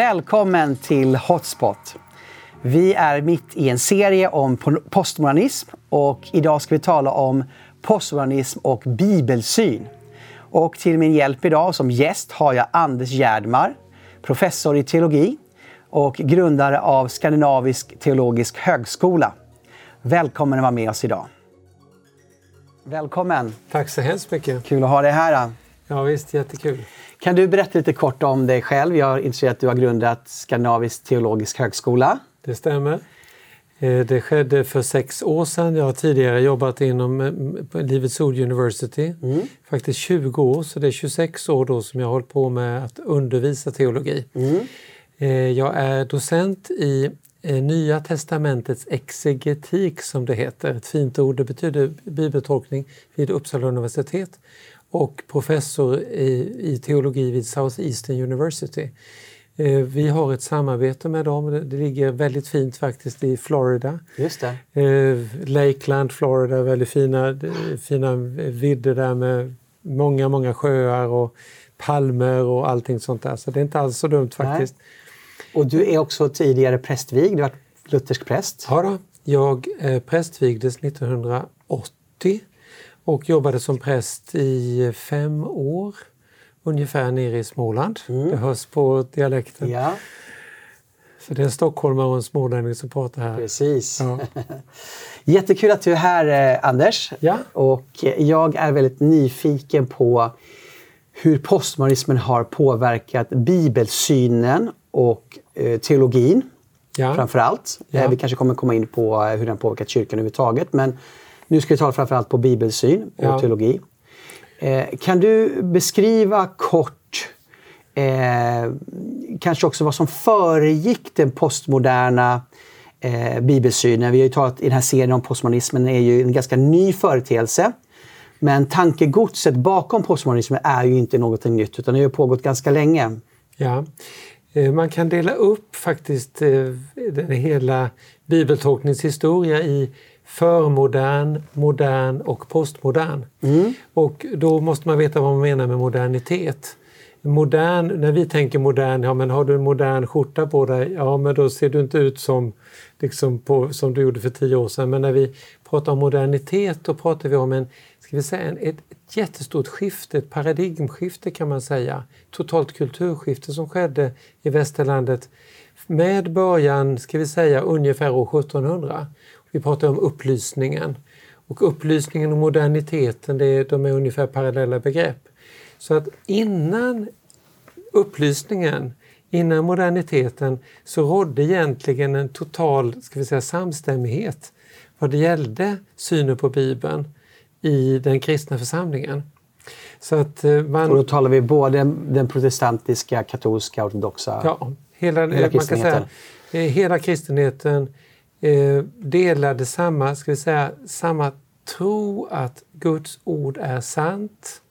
Välkommen till Hotspot. Vi är mitt i en serie om postmodernism och idag ska vi tala om postmodernism och bibelsyn. Och till min hjälp idag som gäst har jag Anders Gärdmar, professor i teologi och grundare av Skandinavisk teologisk högskola. Välkommen att vara med oss idag. Välkommen! Tack så hemskt mycket! Kul att ha dig här. Ja visst, jättekul. Kan du berätta lite kort om dig själv? Jag insett att du har grundat Skandinavisk teologisk högskola. Det stämmer. Eh, det skedde för sex år sedan. Jag har tidigare jobbat inom eh, Livets Ord University. Mm. Faktiskt 20 år, så det är 26 år då som jag har hållit på med att undervisa teologi. Mm. Eh, jag är docent i Nya testamentets exegetik som det heter. Ett fint ord, det betyder bibeltolkning vid Uppsala universitet och professor i, i teologi vid Southeastern University. Eh, vi har ett samarbete med dem. Det ligger väldigt fint faktiskt i Florida. Just det. Eh, Lakeland, Florida, väldigt fina, fina vidder där med många, många sjöar och palmer och allting sånt där. Så det är inte alls så dumt faktiskt. Nej. Och du är också tidigare prästvigd, du har varit luthersk präst. Ja, då. jag prästvigdes 1980 och jobbade som präst i fem år ungefär nere i Småland. Mm. Det hörs på dialekten. Ja. Så det är en stockholmare och en smålänning som pratar här. Precis. Ja. Jättekul att du är här, eh, Anders. Ja. Och jag är väldigt nyfiken på hur postmodernismen har påverkat bibelsynen och eh, teologin ja. framför allt. Ja. Eh, vi kanske kommer komma in på hur den påverkat kyrkan överhuvudtaget. Men nu ska vi tala framförallt på bibelsyn och ja. teologi. Eh, kan du beskriva kort eh, kanske också vad som föregick den postmoderna eh, bibelsynen? Vi har ju talat i den här serien om postmodernismen, är ju en ganska ny företeelse. Men tankegodset bakom postmodernismen är ju inte något nytt utan det har pågått ganska länge. Ja, eh, man kan dela upp faktiskt eh, den hela bibeltolkningshistoria i förmodern, modern och postmodern. Mm. Och då måste man veta vad man menar med modernitet. Modern, när vi tänker modern, ja men har du en modern skjorta på dig, ja men då ser du inte ut som, liksom på, som du gjorde för tio år sedan. Men när vi pratar om modernitet då pratar vi om en, ska vi säga, en, ett, ett jättestort skifte, ett paradigmskifte kan man säga. Totalt kulturskifte som skedde i västerlandet med början, ska vi säga, ungefär år 1700. Vi pratar om upplysningen. Och upplysningen och moderniteten, det är, de är ungefär parallella begrepp. Så att innan upplysningen, innan moderniteten, så rådde egentligen en total ska vi säga, samstämmighet vad det gällde synen på Bibeln i den kristna församlingen. Så att eh, man... Och då talar vi både den protestantiska, katolska, ortodoxa? Ja, hela, hela man kan säga, hela kristenheten eh, delade samma, ska vi säga, samma tro att Guds ord är sant,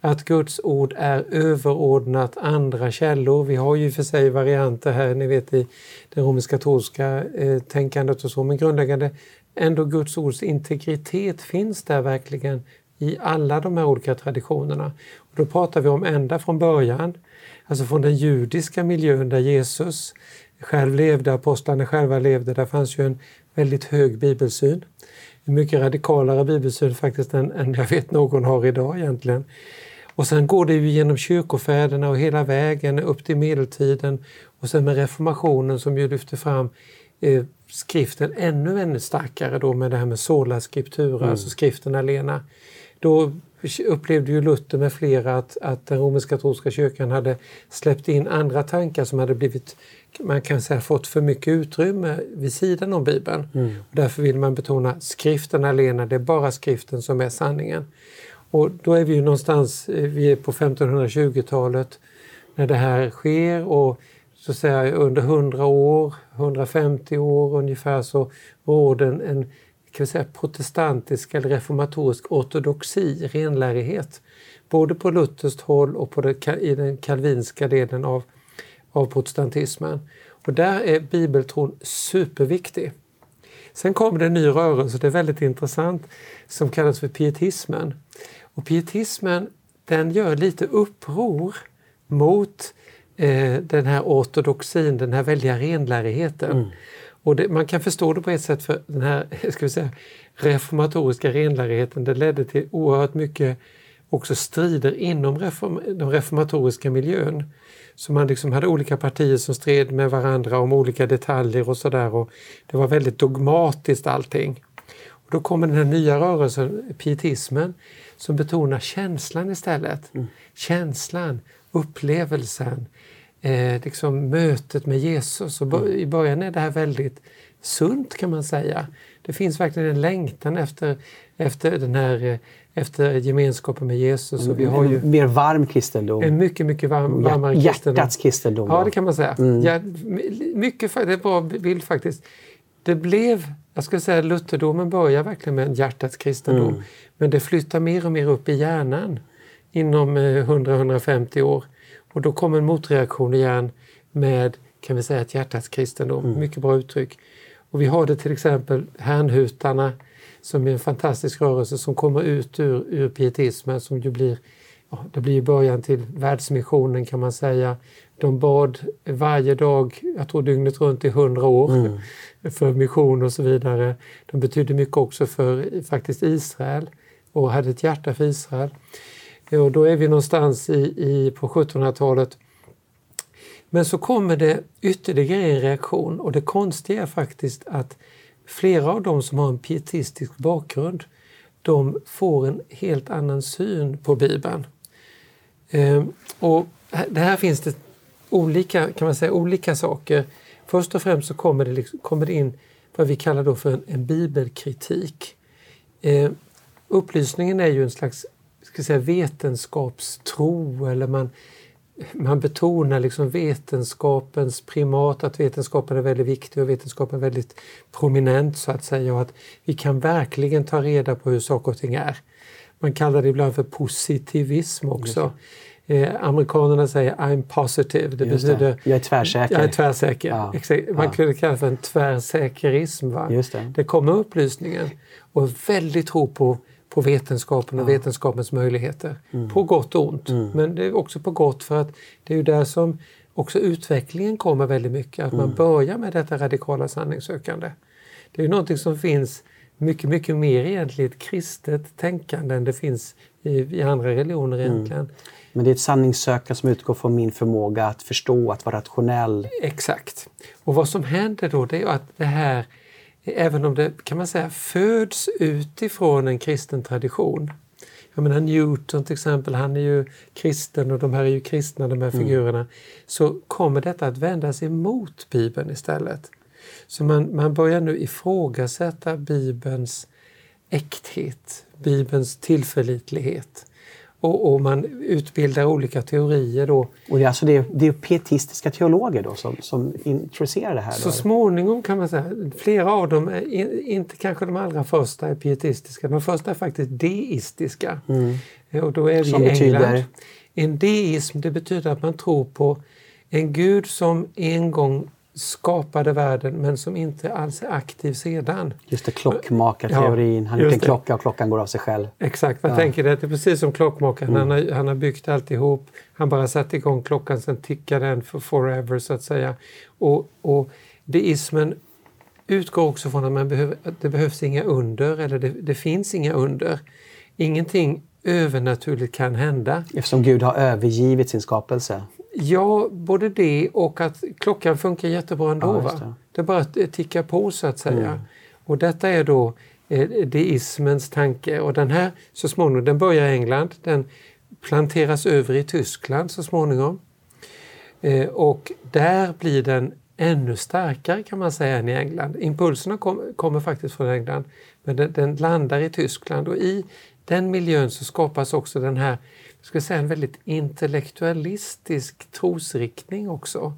att Guds ord är överordnat andra källor. Vi har ju för sig varianter här, ni vet i det romersk-katolska eh, tänkandet och så, men grundläggande ändå Guds ords integritet finns där verkligen i alla de här olika traditionerna. Och då pratar vi om ända från början, alltså från den judiska miljön där Jesus själv levde, apostlarna själva levde. Där fanns ju en väldigt hög bibelsyn. En mycket radikalare bibelsyn faktiskt än, än jag vet någon har idag egentligen. Och sen går det ju genom kyrkofäderna och hela vägen upp till medeltiden och sen med reformationen som ju lyfter fram eh, skriften ännu, ännu starkare då med det här med sola scriptura, mm. alltså skriften alena. Då upplevde ju Luther med flera att, att den romersk-katolska kyrkan hade släppt in andra tankar som hade blivit man kan säga fått för mycket utrymme vid sidan om Bibeln. Mm. Och därför vill man betona skriften alena, det är bara skriften som är sanningen. Och då är vi ju någonstans, eh, vi är på 1520-talet när det här sker och så att säga under 100 år, 150 år ungefär så råder en, en kan vi säga, protestantisk eller reformatorisk ortodoxi, renlärighet. Både på lutherskt håll och på det, i den kalvinska delen av av protestantismen. Och där är bibeltron superviktig. Sen kommer det en ny rörelse, det är väldigt intressant, som kallas för pietismen. Och pietismen den gör lite uppror mot eh, den här ortodoxin, den här väldiga renlärigheten. Mm. Och det, man kan förstå det på ett sätt för den här ska vi säga, reformatoriska renlärigheten det ledde till oerhört mycket också strider inom reform, den reformatoriska miljön. Så man liksom hade olika partier som stred med varandra om olika detaljer och sådär. Det var väldigt dogmatiskt allting. Och då kommer den här nya rörelsen, pietismen, som betonar känslan istället. Mm. Känslan, upplevelsen, eh, liksom mötet med Jesus. Och mm. I början är det här väldigt sunt kan man säga. Det finns verkligen en längtan efter, efter den här eh, efter gemenskapen med Jesus. Och vi har ju mer varm kristendom. En mycket, mycket varm, varmare kristendom. Hjärtats kristendom. Ja, det kan man säga. Mm. Ja, mycket, det är en bra bild faktiskt. Det blev, jag skulle säga lutherdomen börjar verkligen med en hjärtats kristendom. Mm. Men det flyttar mer och mer upp i hjärnan inom 100-150 eh, år. Och då kommer en motreaktion igen med kan vi säga ett hjärtats kristendom. Mm. Mycket bra uttryck. Och vi har det till exempel Hernhutarna som är en fantastisk rörelse som kommer ut ur, ur pietismen som ju blir, ja, det blir början till världsmissionen kan man säga. De bad varje dag, jag tror dygnet runt i hundra år, mm. för mission och så vidare. De betydde mycket också för faktiskt Israel och hade ett hjärta för Israel. Och då är vi någonstans i, i, på 1700-talet. Men så kommer det ytterligare en reaktion och det konstiga är faktiskt att flera av dem som har en pietistisk bakgrund de får en helt annan syn på Bibeln. Ehm, och det här finns det olika, kan man säga, olika saker. Först och främst så kommer det, liksom, kommer det in vad vi kallar då för en, en bibelkritik. Ehm, upplysningen är ju en slags ska säga, vetenskapstro eller man, man betonar liksom vetenskapens primat, att vetenskapen är väldigt viktig och vetenskapen är väldigt prominent så att säga och att vi kan verkligen ta reda på hur saker och ting är. Man kallar det ibland för positivism också. Eh, amerikanerna säger I'm positive. Det betyder, Jag är tvärsäker. Jag är tvärsäker. Ja. Man kunde kalla det för en tvärsäkerism. Va? Det. det kommer upplysningen och väldigt tro på på vetenskapen och ja. vetenskapens möjligheter. Mm. På gott och ont. Mm. Men det är också på gott för att det är ju där som också utvecklingen kommer väldigt mycket. Att mm. man börjar med detta radikala sanningssökande. Det är ju någonting som finns mycket, mycket mer egentligen ett kristet tänkande än det finns i, i andra religioner mm. egentligen. Men det är ett sanningssökande som utgår från min förmåga att förstå, att vara rationell. Exakt. Och vad som händer då det är att det här även om det kan man säga föds utifrån en kristen tradition. Jag menar Newton till exempel, han är ju kristen och de här är ju kristna de här mm. figurerna. Så kommer detta att vändas emot Bibeln istället. Så man, man börjar nu ifrågasätta Bibelns äkthet, Bibelns tillförlitlighet och, och, man utbildar olika teorier. Då. Och det, är alltså det, det är pietistiska teologer då som, som introducerar det här? Så då? småningom kan man säga, flera av dem, är inte kanske de allra första är pietistiska, de första är faktiskt deistiska. Mm. Och då är vi som i England. Betyder? En deism det betyder att man tror på en gud som en gång skapade världen men som inte alls är aktiv sedan. Just det, klockmakarteorin. Ja, han gjort en klocka och klockan går av sig själv. Exakt, man ja. tänker det. Det är precis som klockmakaren. Mm. Han, har, han har byggt alltihop. Han bara satte igång klockan, sen tickar den för forever så att säga. Och, och deismen utgår också från att, man behöver, att det behövs inga under, eller det, det finns inga under. Ingenting övernaturligt kan hända. Eftersom Gud har övergivit sin skapelse. Ja, både det och att klockan funkar jättebra ändå. Ja, det. det bara tickar på så att säga. Mm. Och detta är då eh, deismens tanke och den här så småningom, den börjar i England, den planteras över i Tyskland så småningom. Eh, och där blir den ännu starkare kan man säga än i England. Impulserna kom, kommer faktiskt från England men den, den, landar i Tyskland och i den miljön så skapas också den här ska säga, en väldigt intellektualistisk trosriktning också.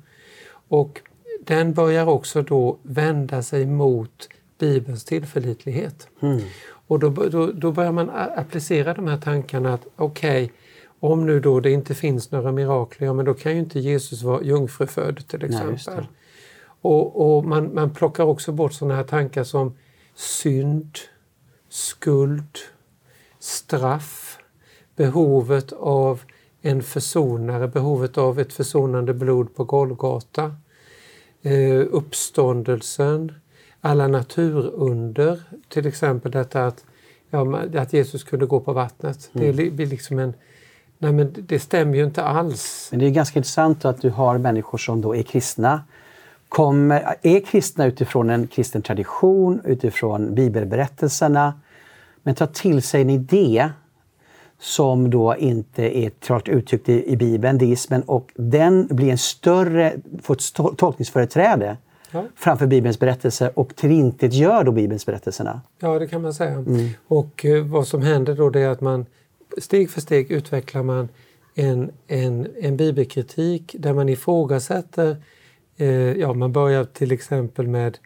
Och den börjar också då vända sig mot Bibelns tillförlitlighet. Mm. Och då, då, då, börjar man applicera de här tankarna att okej, okay, om nu då det inte finns några mirakler, ja men då kan ju inte Jesus vara jungfrufödd till exempel. Nej, och, och man, man plockar också bort sådana här tankar som synd, skuld, straff, behovet av en försonare, behovet av ett försonande blod på Golgata, eh, uppståndelsen, alla naturunder, till exempel detta att, ja, att Jesus kunde gå på vattnet. Mm. Det blir liksom en Nej men det stämmer ju inte alls. Men det är ganska intressant att du har människor som då är kristna kommer, är kristna utifrån en kristen tradition, utifrån bibelberättelserna, men tar till sig en idé som då inte är klart uttryckt i, i Bibeln, deismen, och den blir en större, får ett tolkningsföreträde ja. framför Bibelns berättelse och tillintetgör då Bibelns berättelserna. Ja, det kan man säga. Mm. Och eh, vad som händer då det är att man steg för steg utvecklar man en, en, en bibelkritik där man ifrågasätter Eh, ja, man börjar till exempel med,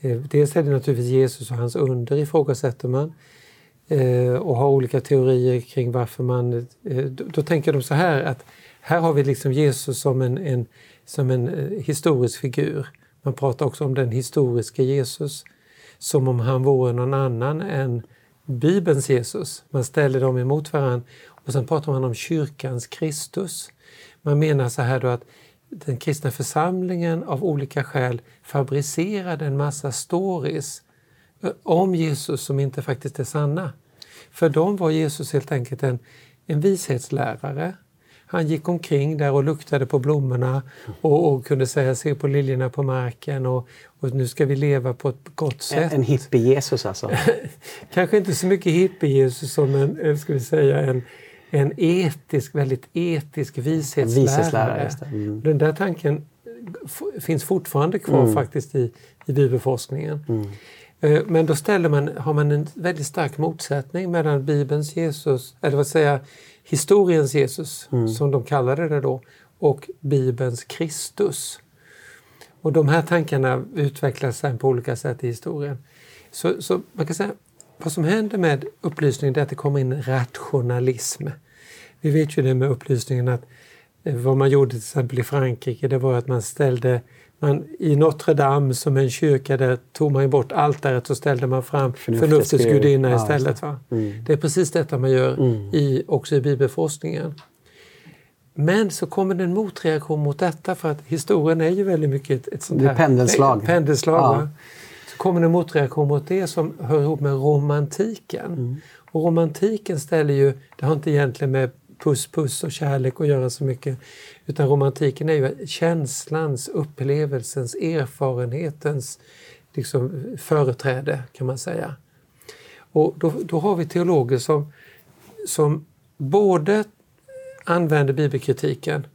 eh, dels är det naturligtvis Jesus och hans under ifrågasätter man Eh, och har olika teorier kring varför man... Eh, då, då, tänker de så här att här har vi liksom Jesus som en, en, som en eh, historisk figur. Man pratar också om den historiska Jesus som om han vore någon annan än Bibelns Jesus. Man ställer dem emot varandra och sen pratar man om kyrkans Kristus. Man menar så här då att den kristna församlingen av olika skäl fabricerade en massa stories om Jesus som inte faktiskt är sanna. För dem var Jesus helt enkelt en, en vishetslärare. Han gick omkring där och luktade på blommorna och, och kunde säga se på liljorna på marken och, och, nu ska vi leva på ett gott sätt. En, en hippie-Jesus alltså? Kanske inte så mycket hippie-Jesus som en, eh, ska vi säga, en, en etisk, väldigt etisk vishetslärare. vishetslärare mm. Den där tanken finns fortfarande kvar mm. faktiskt i, i bibelforskningen. Mm. Eh, men då ställer man, har man en väldigt stark motsättning mellan Bibelns Jesus, eller vad säga historiens Jesus, mm. som de kallade det då, och Bibelns Kristus. Och de här tankarna utvecklas sen på olika sätt i historien. Så, så man kan säga vad som händer med upplysningen är att det kommer in rationalism. Vi vet ju det med upplysningen att eh, vad man gjorde till exempel i Frankrike det var att man ställde man, I Notre Dame som en kyrka där tog man bort altaret och ställde man fram förnuftets gudinna ja, istället. Va? Mm. Det är precis detta man gör mm. i, också i bibelforskningen. Men så kommer det en motreaktion mot detta för att historien är ju väldigt mycket ett, ett sånt här pendelslag. pendelslag ja kommer en motreaktion mot det som hör ihop med romantiken. Mm. Och romantiken ställer ju, det har inte egentligen med puss puss och kärlek att göra så mycket. Utan romantiken är ju känslans, upplevelsens, erfarenhetens liksom, företräde kan man säga. Och då, då har vi teologer som, som både använder bibelkritiken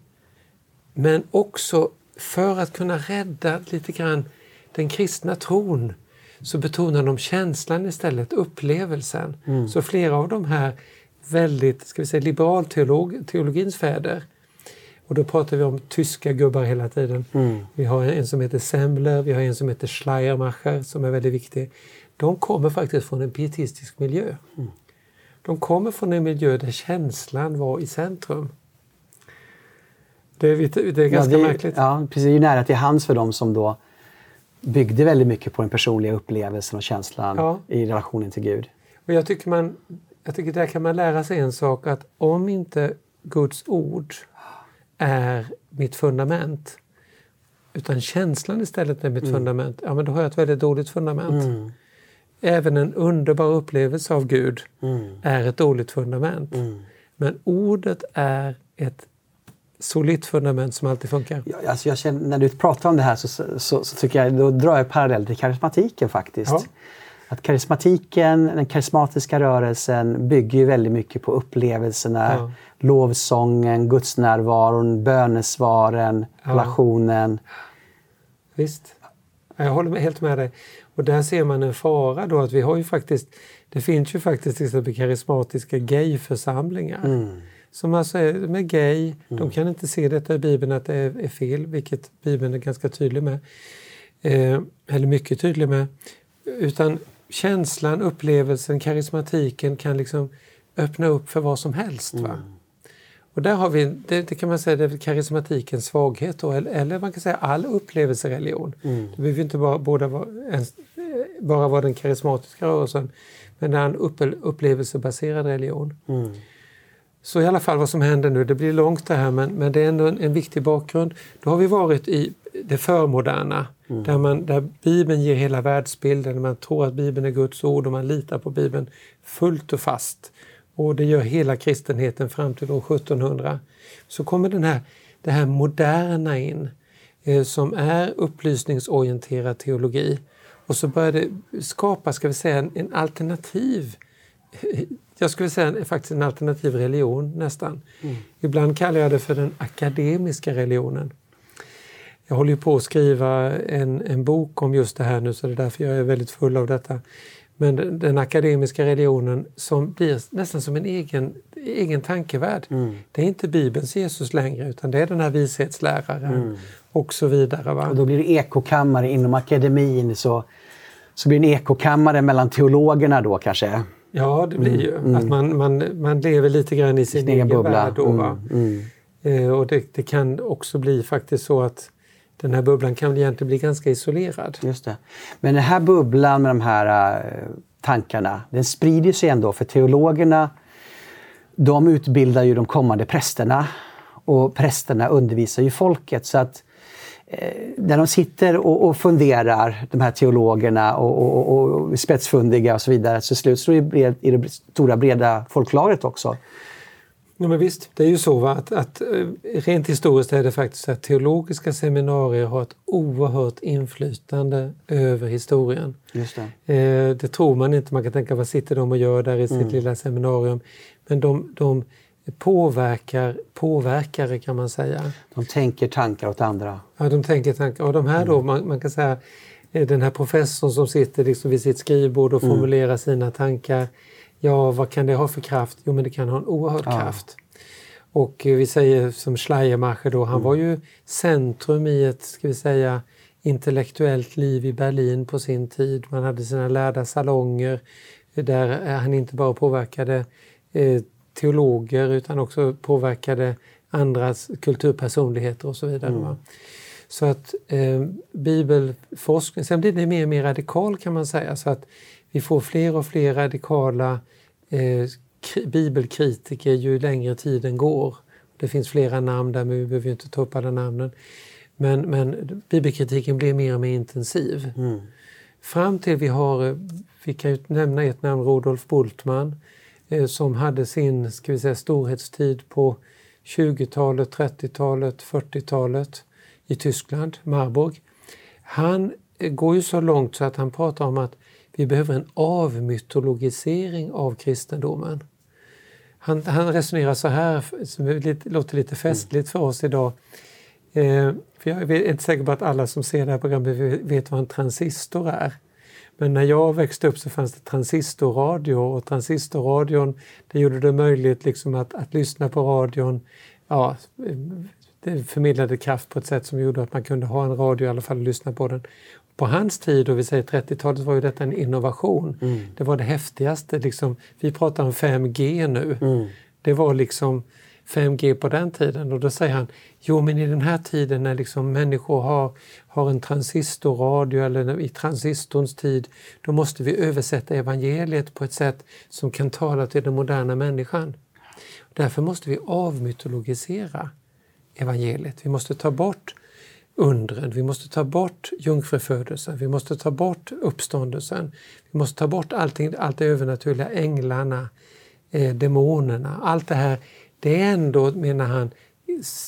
men också för att kunna rädda lite grann den kristna tron så betonar de känslan istället, upplevelsen. Mm. Så flera av de här väldigt, ska vi säga, liberalteologins fäder och då pratar vi om tyska gubbar hela tiden. Mm. Vi har en som heter Semmler, vi har en som heter Schleiermacher som är väldigt viktig. De kommer faktiskt från en pietistisk miljö. Mm. De kommer från en miljö där känslan var i centrum. Det är, det är ganska ja, det är, märkligt. Ja, precis. Det är ju nära till hands för dem som då byggde väldigt mycket på den personliga upplevelsen och känslan ja. i relationen till Gud. Och jag tycker man, jag tycker där kan man lära sig en sak att om inte Guds ord är mitt fundament utan känslan istället är mitt mm. fundament, ja men då har jag ett väldigt dåligt fundament. Mm. Även en underbar upplevelse av Gud mm. är ett dåligt fundament. Mm. Men ordet är ett solitt fundament som alltid funkar? Ja, alltså jag känner, när du pratar om det här så, så, så, tycker jag, då drar jag parallell till karismatiken faktiskt. Ja. Att karismatiken, den karismatiska rörelsen bygger ju väldigt mycket på upplevelserna, ja. lovsången, gudsnärvaron, bönesvaren, ja. relationen. Visst. Jag håller helt med dig. Och där ser man en fara då att vi har ju faktiskt, det finns ju faktiskt till exempel karismatiska gayförsamlingar. Mm som alltså är, de är gay. Mm. De kan inte se detta i Bibeln att det är, är fel, vilket Bibeln är ganska tydlig med. Eh, eller mycket tydlig med. Utan känslan, upplevelsen, karismatiken kan liksom öppna upp för vad som helst. Va? Mm. Och där har vi, det, det, kan man säga, det är karismatikens svaghet då, eller, eller, man kan säga all upplevelsereligion. Mm. Det behöver inte bara, båda vara, ens, bara vara den karismatiska rörelsen, men det är en upp, upplevelsebaserad religion. Mm. så i alla fall vad som händer nu, det blir långt det här men, men det är ändå en, en viktig bakgrund. Då har vi varit i det förmoderna mm. där, man, där Bibeln ger hela världsbilden, man tror att Bibeln är Guds ord och man litar på Bibeln fullt och fast. Och det gör hela kristenheten fram till år 1700. Så kommer den här, det här moderna in eh, som är upplysningsorienterad teologi. Och så börjar det skapa, ska vi säga, en, en alternativ jag skulle säga faktiskt en alternativ religion nästan. Mm. Ibland kallar jag det för den akademiska religionen. Jag håller på att skriva en, en bok om just det här nu så det är därför jag är väldigt full av detta. Men den, akademiska religionen som blir nästan som en egen, egen tankevärld. Mm. Det är inte Bibelns Jesus längre utan det är den här vishetsläraren mm. och så vidare. Va? Och då blir det ekokammare inom akademin så, så blir det en ekokammare mellan teologerna då kanske? Ja, det blir ju. Mm, att man, man, man lever lite grann i sin, sin egen bubbla. värld. Då, mm, mm. eh, och det, det, kan också bli faktiskt så att den här bubblan kan egentligen bli ganska isolerad. Just det. Men den här bubblan med de här eh, tankarna, den sprider sig ändå för teologerna de utbildar ju de kommande prästerna och prästerna undervisar ju folket. Så att eh, när de sitter och, och, funderar, de här teologerna och, och, och spetsfundiga och så vidare, så slut så i det stora breda folklagret också. Ja, men visst, det är ju så va? Att, att eh, rent historiskt är det faktiskt så att teologiska seminarier har ett oerhört inflytande över historien. Just det. Eh, det tror man inte, man kan tänka vad sitter de och gör där i sitt mm. lilla seminarium? Men de, de påverkar påverkare kan man säga. De tänker tankar åt andra. Ja, de tänker tankar. Och de här då, mm. man, man, kan säga eh, den här professorn som sitter liksom vid sitt skrivbord och mm. formulerar mm. sina tankar. Ja, vad kan det ha för kraft? Jo, men det kan ha en oerhörd ja. kraft. Och eh, vi säger som Schleiermacher då, han mm. var ju centrum i ett, ska vi säga, intellektuellt liv i Berlin på sin tid. Man hade sina lärda salonger där han inte bara påverkade eh, teologer utan också påverkade andras kulturpersonligheter och så vidare. Mm. Så att eh, bibelforskning, sen blir det mer och mer radikal kan man säga så att vi får fler och fler radikala eh, bibelkritiker ju längre tiden går. Det finns flera namn där men vi behöver inte ta upp alla namnen. Men, men bibelkritiken blir mer och mer intensiv. Mm. Fram till vi har, eh, vi kan ju nämna ett namn, Rodolf Bultmann, Eh, som hade sin ska vi säga, storhetstid på 20-talet, 30-talet, 40-talet i Tyskland, Marburg. Han eh, går ju så långt så att han pratar om att vi behöver en avmytologisering av kristendomen. Han, han resonerar så här, som låter lite festligt för oss idag. Eh, för jag är inte säker på att alla som ser det här programmet vet vad en transistor är. Men när jag växte upp så fanns det transistorradio och transistorradion det gjorde det möjligt liksom att, att lyssna på radion. Ja, eh, det förmedlade kraft på ett sätt som gjorde att man kunde ha en radio i alla fall och lyssna på den. På hans tid, och vi säger 30-talet, var ju detta en innovation. Mm. Det var det häftigaste. Liksom, vi pratar om 5G nu. Mm. Det var liksom 5G på den tiden och då säger han Jo men i den här tiden när liksom människor har, har en transistorradio eller i transistorns tid då måste vi översätta evangeliet på ett sätt som kan tala till den moderna människan. Därför måste vi avmytologisera evangeliet. Vi måste ta bort undren, vi måste ta bort jungfrufödelsen, vi måste ta bort uppståndelsen, vi måste ta bort allting, allt det övernaturliga, änglarna, eh, demonerna, allt det här det är ändå, menar han,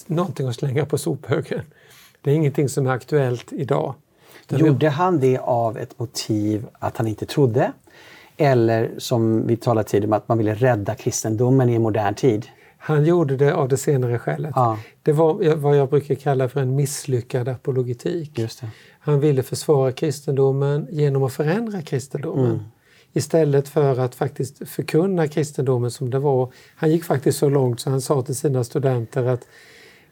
någonting att slänga på sophögen. Det är ingenting som är aktuellt idag. Gjorde han det av ett motiv att han inte trodde? Eller som vi talade tidigare om, att man ville rädda kristendomen i en modern tid? Han gjorde det av det senare skälet. Ja. Det var vad jag brukar kalla för en misslyckad apologetik. Han ville försvara kristendomen genom att förändra kristendomen. Mm istället för att faktiskt förkunna kristendomen som det var. Han gick faktiskt så långt så han sa till sina studenter att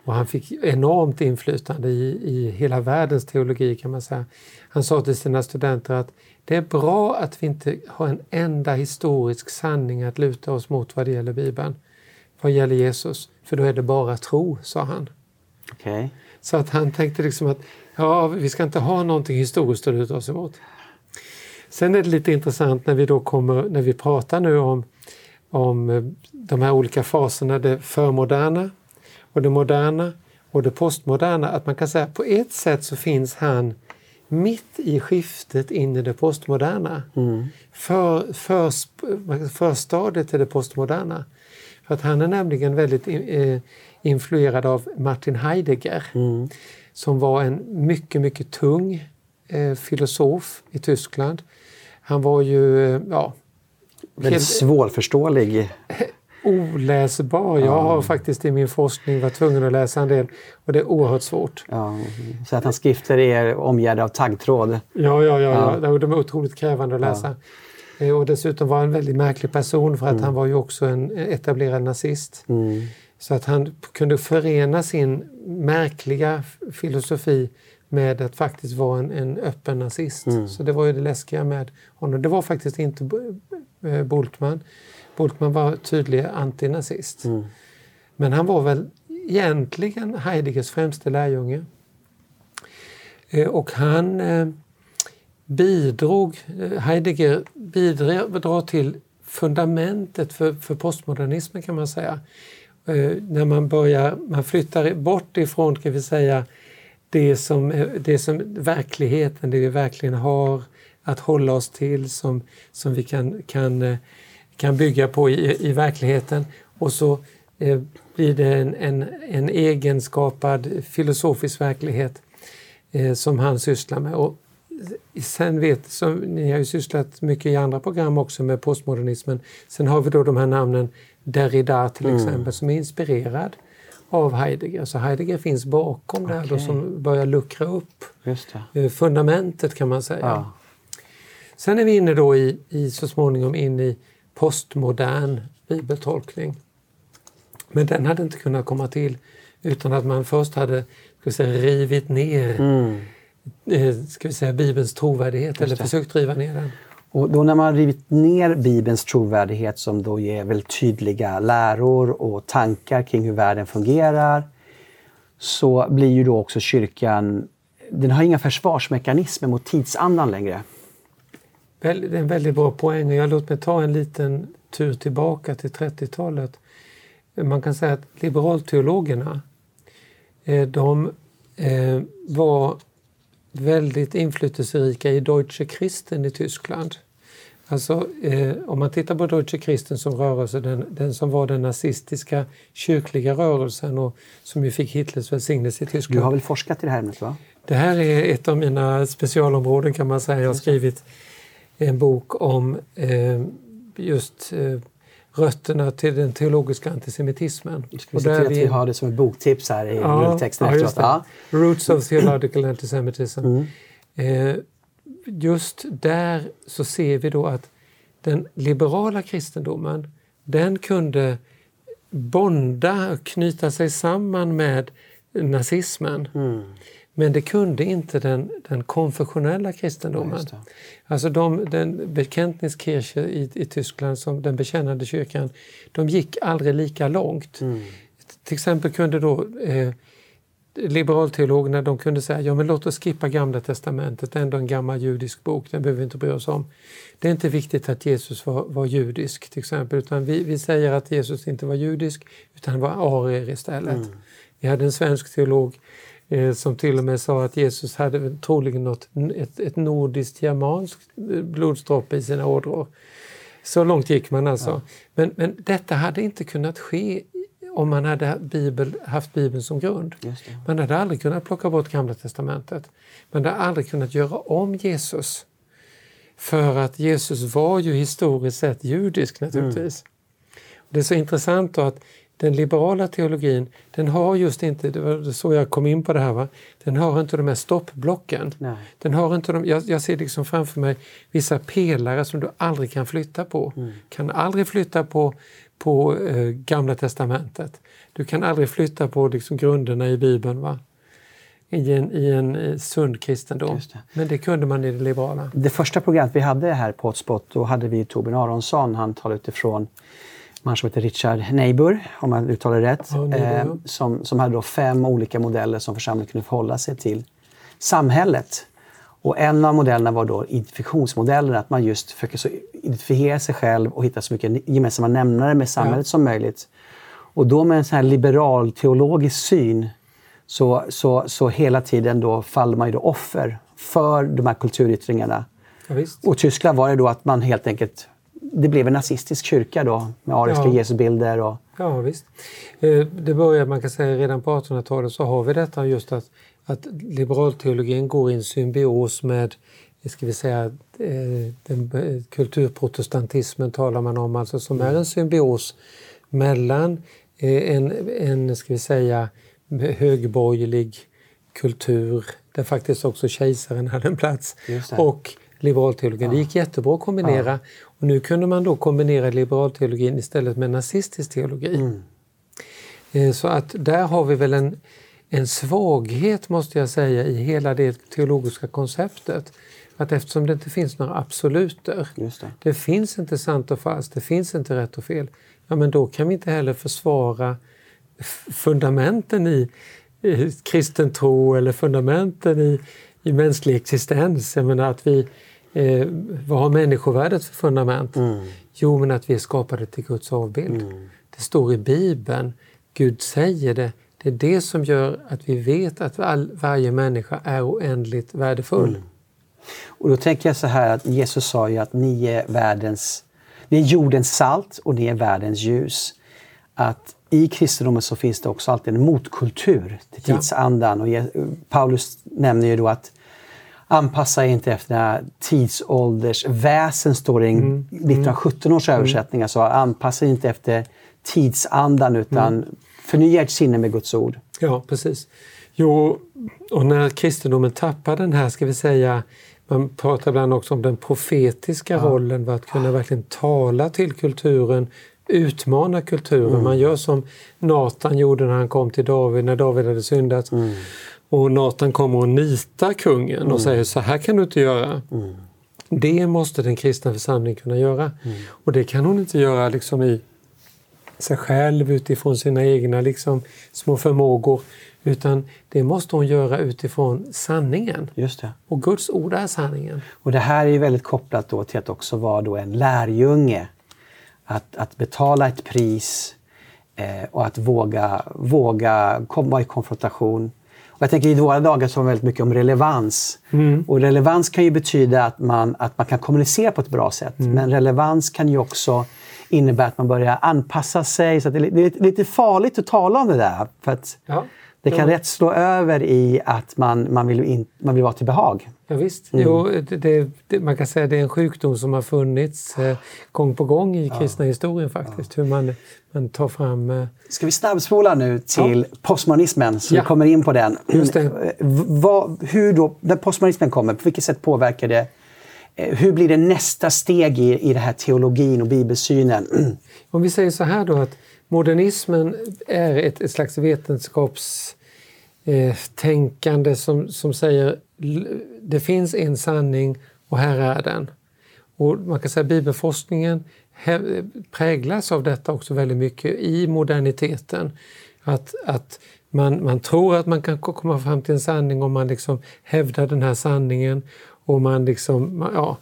och han fick enormt inflytande i, i hela världens teologi kan man säga. Han sa till sina studenter att det är bra att vi inte har en enda historisk sanning att luta oss mot vad det gäller Bibeln. Vad gäller Jesus, för då är det bara tro, sa han. Okay. Så att han tänkte liksom att ja, vi ska inte ha någonting historiskt att luta oss emot. Sen är det lite intressant när vi då kommer, när vi pratar nu om, om eh, de här olika faserna, det förmoderna och det moderna och det postmoderna. Att man kan säga att på ett sätt så finns han mitt i skiftet in i det postmoderna. Mm. För, för, förstadiet till det postmoderna. För att han är nämligen väldigt eh, influerad av Martin Heidegger mm. som var en mycket, mycket tung eh, filosof i Tyskland. Han var ju, eh, ja... Väldigt helt, svårförståelig. Oläsbar. Jag ja. har faktiskt i min forskning varit tvungen att läsa en del och det är oerhört svårt. Ja, så att hans skrifter är omgärdade av taggtråd. Ja, ja, ja, ja. de är otroligt krävande att läsa. Ja. Eh, och dessutom var han en väldigt märklig person för att mm. han var ju också en etablerad nazist. Mm. Så att han kunde förena sin märkliga filosofi med att faktiskt vara en, en öppen nazist. Mm. Så det var ju det läskiga med honom. Det var faktiskt inte Bultmann. Bultmann var tydlig antinazist. Mm. Men han var väl egentligen Heideggers främste lärjunge. Eh, och han eh, bidrog, eh, Heidegger bidrar till fundamentet för, för postmodernismen kan man säga. Eh, när man börjar, man flyttar bort ifrån, kan vi säga, det som, eh, det som verkligheten, det vi verkligen har att hålla oss till som, som vi kan, kan, kan bygga på i, i verkligheten. Och så eh, blir det en, en, en egenskapad filosofisk verklighet eh, som han sysslar med. Och sen vet, som, ni har ju sysslat mycket i andra program också med postmodernismen. Sen har vi då de här namnen Derrida till mm. exempel som är inspirerad av Heidegger. Så Heidegger finns bakom okay. det här då, som börjar luckra upp eh, fundamentet kan man säga. Ja. Sen är vi inne då i, i, så småningom in i postmodern bibeltolkning. Men den hade inte kunnat komma till utan att man först hade ska säga, rivit ner mm. Eh, ska vi säga, Bibelns trovärdighet eller försökt riva ner den. Och då när man rivit ner Bibelns trovärdighet som då ger väldigt tydliga läror och tankar kring hur världen fungerar så blir ju då också kyrkan, den har inga försvarsmekanismer mot tidsandan längre. Det är en väldigt bra poäng. Jag låt mig ta en liten tur tillbaka till 30-talet. Man kan säga att liberalteologerna eh, de eh, var väldigt inflytelserika i Deutsche Christen i Tyskland. Alltså, eh, om man tittar på Deutsche Christen som rörelse, den, den, som var den nazistiska kyrkliga rörelsen och som ju fick Hitlers välsignelse i Tyskland. Du har väl forskat i det här ämnet? Va? Det här är ett av mina specialområden kan man säga. Jag har skrivit en bok om eh, just eh, rötterna till den teologiska antisemitismen. Ska vi se till att vi har det som ett boktips här i ja, texten ja, efteråt. Ja. Roots of theological antisemitism. Mm. Eh, just där så ser vi då att den liberala kristendomen den kunde bonda och knyta sig samman med nazismen. Mm. Men det kunde inte den, den konfessionella kristendomen. Ja, alltså de, den Bekenntniskirche i, i Tyskland, som den bekännande kyrkan, de gick aldrig lika långt. Mm. Till exempel kunde då eh, liberalteologerna de kunde säga ja men låt oss skippa Gamla testamentet, det är ändå en gammal judisk bok, den behöver vi inte bry oss om. Det är inte viktigt att Jesus var, var judisk till exempel, utan vi, vi säger att Jesus inte var judisk utan var arier istället. Mm. Vi hade en svensk teolog som till och med sa att Jesus hade troligen något, ett, ett nordiskt germanskt eh, blodsdroppe i sina ådror. Så långt gick man alltså. Ja. Men, men detta hade inte kunnat ske om man hade Bibel, haft Bibeln som grund. Man hade aldrig kunnat plocka bort Gamla testamentet. Man hade aldrig kunnat göra om Jesus. För att Jesus var ju historiskt sett judisk naturligtvis. Mm. Det är så intressant att den liberala teologin, den har just inte, det var så jag kom in på det här, va? den har inte de här stoppblocken. Nej. Den har inte de, jag, jag ser liksom framför mig vissa pelare som du aldrig kan flytta på. Mm. Kan aldrig flytta på, på eh, Gamla testamentet. Du kan aldrig flytta på liksom, grunderna i Bibeln. Va? i en, i en eh, sund kristendom. Det. Men det kunde man i det liberala. Det första programmet vi hade här på Hotspot, då hade vi Torbjörn Aronsson. Han talade utifrån man som heter Richard Neighbor, om man uttalar det rätt, ja, eh, som, som hade då fem olika modeller som församlingen kunde förhålla sig till samhället. Och en av modellerna var då identifikationsmodellen, att man just försöker identifiera sig själv och hitta så mycket gemensamma nämnare med samhället ja. som möjligt. Och då med en sån här liberal teologisk syn så, så, så hela tiden då faller man ju då offer för de här kulturyttringarna. Ja, och Tyskland var det då att man helt enkelt det blev en nazistisk kyrka då med ariska ja. Jesusbilder. Och... Ja visst. Eh, det började man kan säga redan på 1800-talet så har vi detta just att, att liberalteologin går i en symbios med ska vi säga, eh, den, kulturprotestantismen talar man om, alltså som är en symbios mellan eh, en, en ska vi säga, högborgerlig kultur där faktiskt också kejsaren hade en plats och liberalteologin. Ja. Det gick jättebra att kombinera. Ja. Och nu kunde man då kombinera liberalteologin istället med nazistisk teologi. Mm. Eh, så att där har vi väl en, en svaghet måste jag säga i hela det teologiska konceptet. Att eftersom det inte finns några absoluter, det. det. finns inte sant och falskt, det finns inte rätt och fel, ja men då kan vi inte heller försvara fundamenten i, i kristen tro eller fundamenten i, i mänsklig existens. Jag menar att vi, eh, vad har människovärdet för fundament? Mm. Jo, men att vi är skapade till Guds avbild. Mm. Det står i Bibeln, Gud säger det. Det är det som gör att vi vet att all, varje människa är oändligt värdefull. Mm. Och då tänker jag så här att Jesus sa ju att ni är världens, ni är jordens salt och ni är världens ljus. Att i kristendomen så finns det också alltid en motkultur till tidsandan. Ja. Och Paulus nämner ju då att anpassa inte efter den här tidsålders väsen, står det i mm. 1917 års mm. översättning. Alltså anpassa inte efter tidsandan utan mm. förnya ert sinne med Guds ord. Ja, precis. Jo, och när kristendomen tappar den här, ska vi säga, man pratar ibland också om den profetiska ja. rollen, att kunna verkligen tala till kulturen, utmana kulturen. Mm. Man gör som Natan gjorde när han kom till David, när David hade syndat. Mm. Och Natan kommer och nitar kungen mm. och säger så här kan du inte göra. Mm. Det måste den kristna församlingen kunna göra. Mm. Och det kan hon inte göra liksom i sig själv utifrån sina egna liksom, små förmågor. Utan det måste hon göra utifrån sanningen. Just det. Och Guds ord är sanningen. Och det här är väldigt kopplat då till att också vara då en lärjunge. Att, att betala ett pris eh, och att våga, våga komma i konfrontation jag tänker i våra dagar så det väldigt mycket om relevans. Mm. Och relevans kan ju betyda att man, att man kan kommunicera på ett bra sätt. Mm. Men relevans kan ju också innebära att man börjar anpassa sig. Så det är lite farligt att tala om det där. För att ja. Det kan rätt slå över i att man, man, vill, in, man vill vara till behag. Ja, visst. Mm. Jo, det, det, man kan säga att det är en sjukdom som har funnits eh, gång på gång i kristna ja. historien faktiskt. Ja. Hur man, man tar fram... Eh... Ska vi snabbspola nu till ja. postmodernismen så ja. vi kommer in på den. Just det. Eh, vad, hur då, när postmodernismen kommer, på vilket sätt påverkar det eh, hur blir det nästa steg i, i den här teologin och bibelsynen? Om vi säger så här då att modernismen är ett, ett slags vetenskapstänkande eh, som, som säger det finns en sanning och här är den. Och man kan säga att bibelforskningen präglas av detta också väldigt mycket i moderniteten. Att, att man, man tror att man kan komma fram till en sanning om man liksom hävdar den här sanningen och man liksom, ja,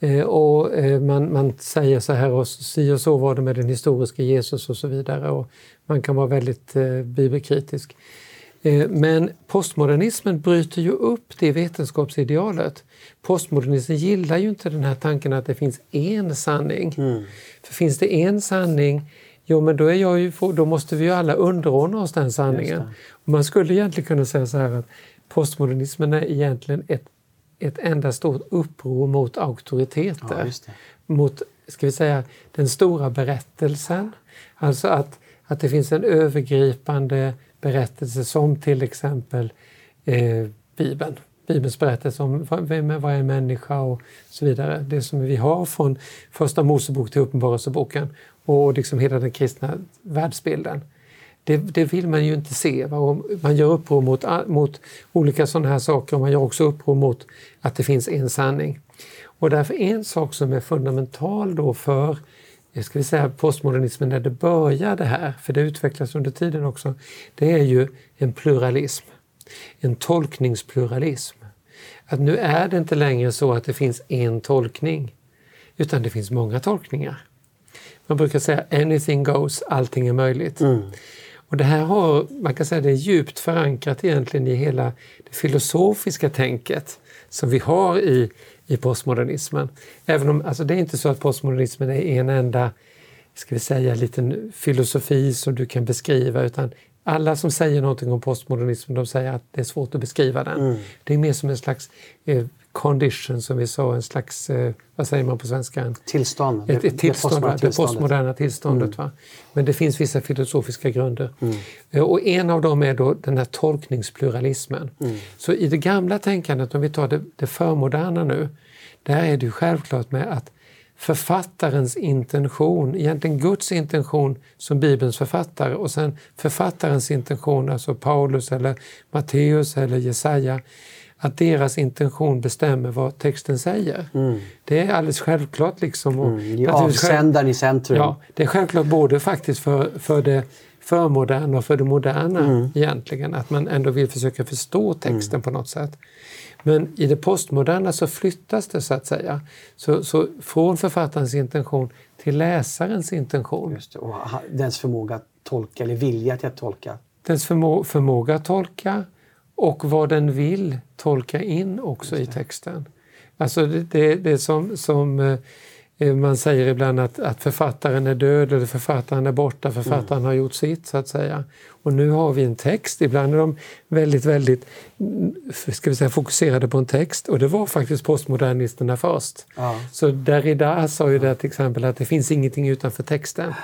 eh, och eh, man, man säger så här och si och så var det med den historiska Jesus och så vidare. Och man kan vara väldigt eh, bibelkritisk. Men postmodernismen bryter ju upp det vetenskapsidealet. Postmodernismen gillar ju inte den här tanken att det finns en sanning. Mm. För finns det en sanning, jo men då, är jag ju, då måste vi ju alla underordna oss den sanningen. Man skulle egentligen kunna säga så här att postmodernismen är egentligen ett ett enda stort uppror mot auktoriteter. Ja, mot, ska vi säga, den stora berättelsen. Alltså att, att det finns en övergripande berättelse som till exempel eh, Bibeln. Bibelns berättelse om vem är en människa och så vidare. Det som vi har från Första Mosebok till Uppenbarelseboken och liksom hela den kristna världsbilden. Det, det, vill man ju inte se. Man gör uppror mot, mot olika sådana här saker och man gör också uppror mot att det finns en sanning. Och därför en sak som är fundamental då för ska vi säga, postmodernismen när det började här, för det utvecklas under tiden också, det är ju en pluralism. En tolkningspluralism. att nu är det inte längre så att det finns en tolkning, utan det finns många tolkningar. Man brukar säga anything goes, allting är möjligt. Mm. Och det här har, man kan säga det är djupt förankrat egentligen i hela det filosofiska tänket som vi har i, i postmodernismen. Även om, alltså det är inte så att postmodernismen är en enda ska vi säga, liten filosofi som du kan beskriva utan alla som säger någonting om postmodernismen de säger att det är svårt att beskriva den. Mm. Det är mer som en slags eh, condition som vi sa, en slags, eh, vad säger man på svenska? Tillstånd. Ett, ett tillstånd, det, det postmoderna tillståndet. Mm. Men det finns vissa filosofiska grunder. Mm. Eh, och en av dem är då den här tolkningspluralismen. Mm. Så i det gamla tänkandet, om vi tar det, det förmoderna nu, där är det ju självklart med att författarens intention, egentligen Guds intention som Bibelns författare och sen författarens intention, alltså Paulus eller Matteus eller Jesaja, att deras intention bestämmer vad texten säger. Mm. Det är alldeles självklart. Liksom, och, mm, avsändaren i centrum. Ja, det är självklart både faktiskt för, för det förmoderna och för det moderna mm. egentligen, att man ändå vill försöka förstå texten mm. på något sätt. Men i det postmoderna så flyttas det så att säga. Så, så från författarens intention till läsarens intention. Just det, och dens förmåga att tolka, eller vilja till att tolka. Dens förmå förmåga att tolka och vad den vill tolka in också i texten. Alltså det, det, det som, som eh, Eh, man säger ibland att, att författaren är död eller författaren är borta, författaren mm. har gjort sitt så att säga. Och nu har vi en text, ibland är de väldigt, väldigt mm, ska vi säga, fokuserade på en text och det var faktiskt postmodernisterna först. Ja. Så Derrida sa ju det till exempel att det finns ingenting utanför texten.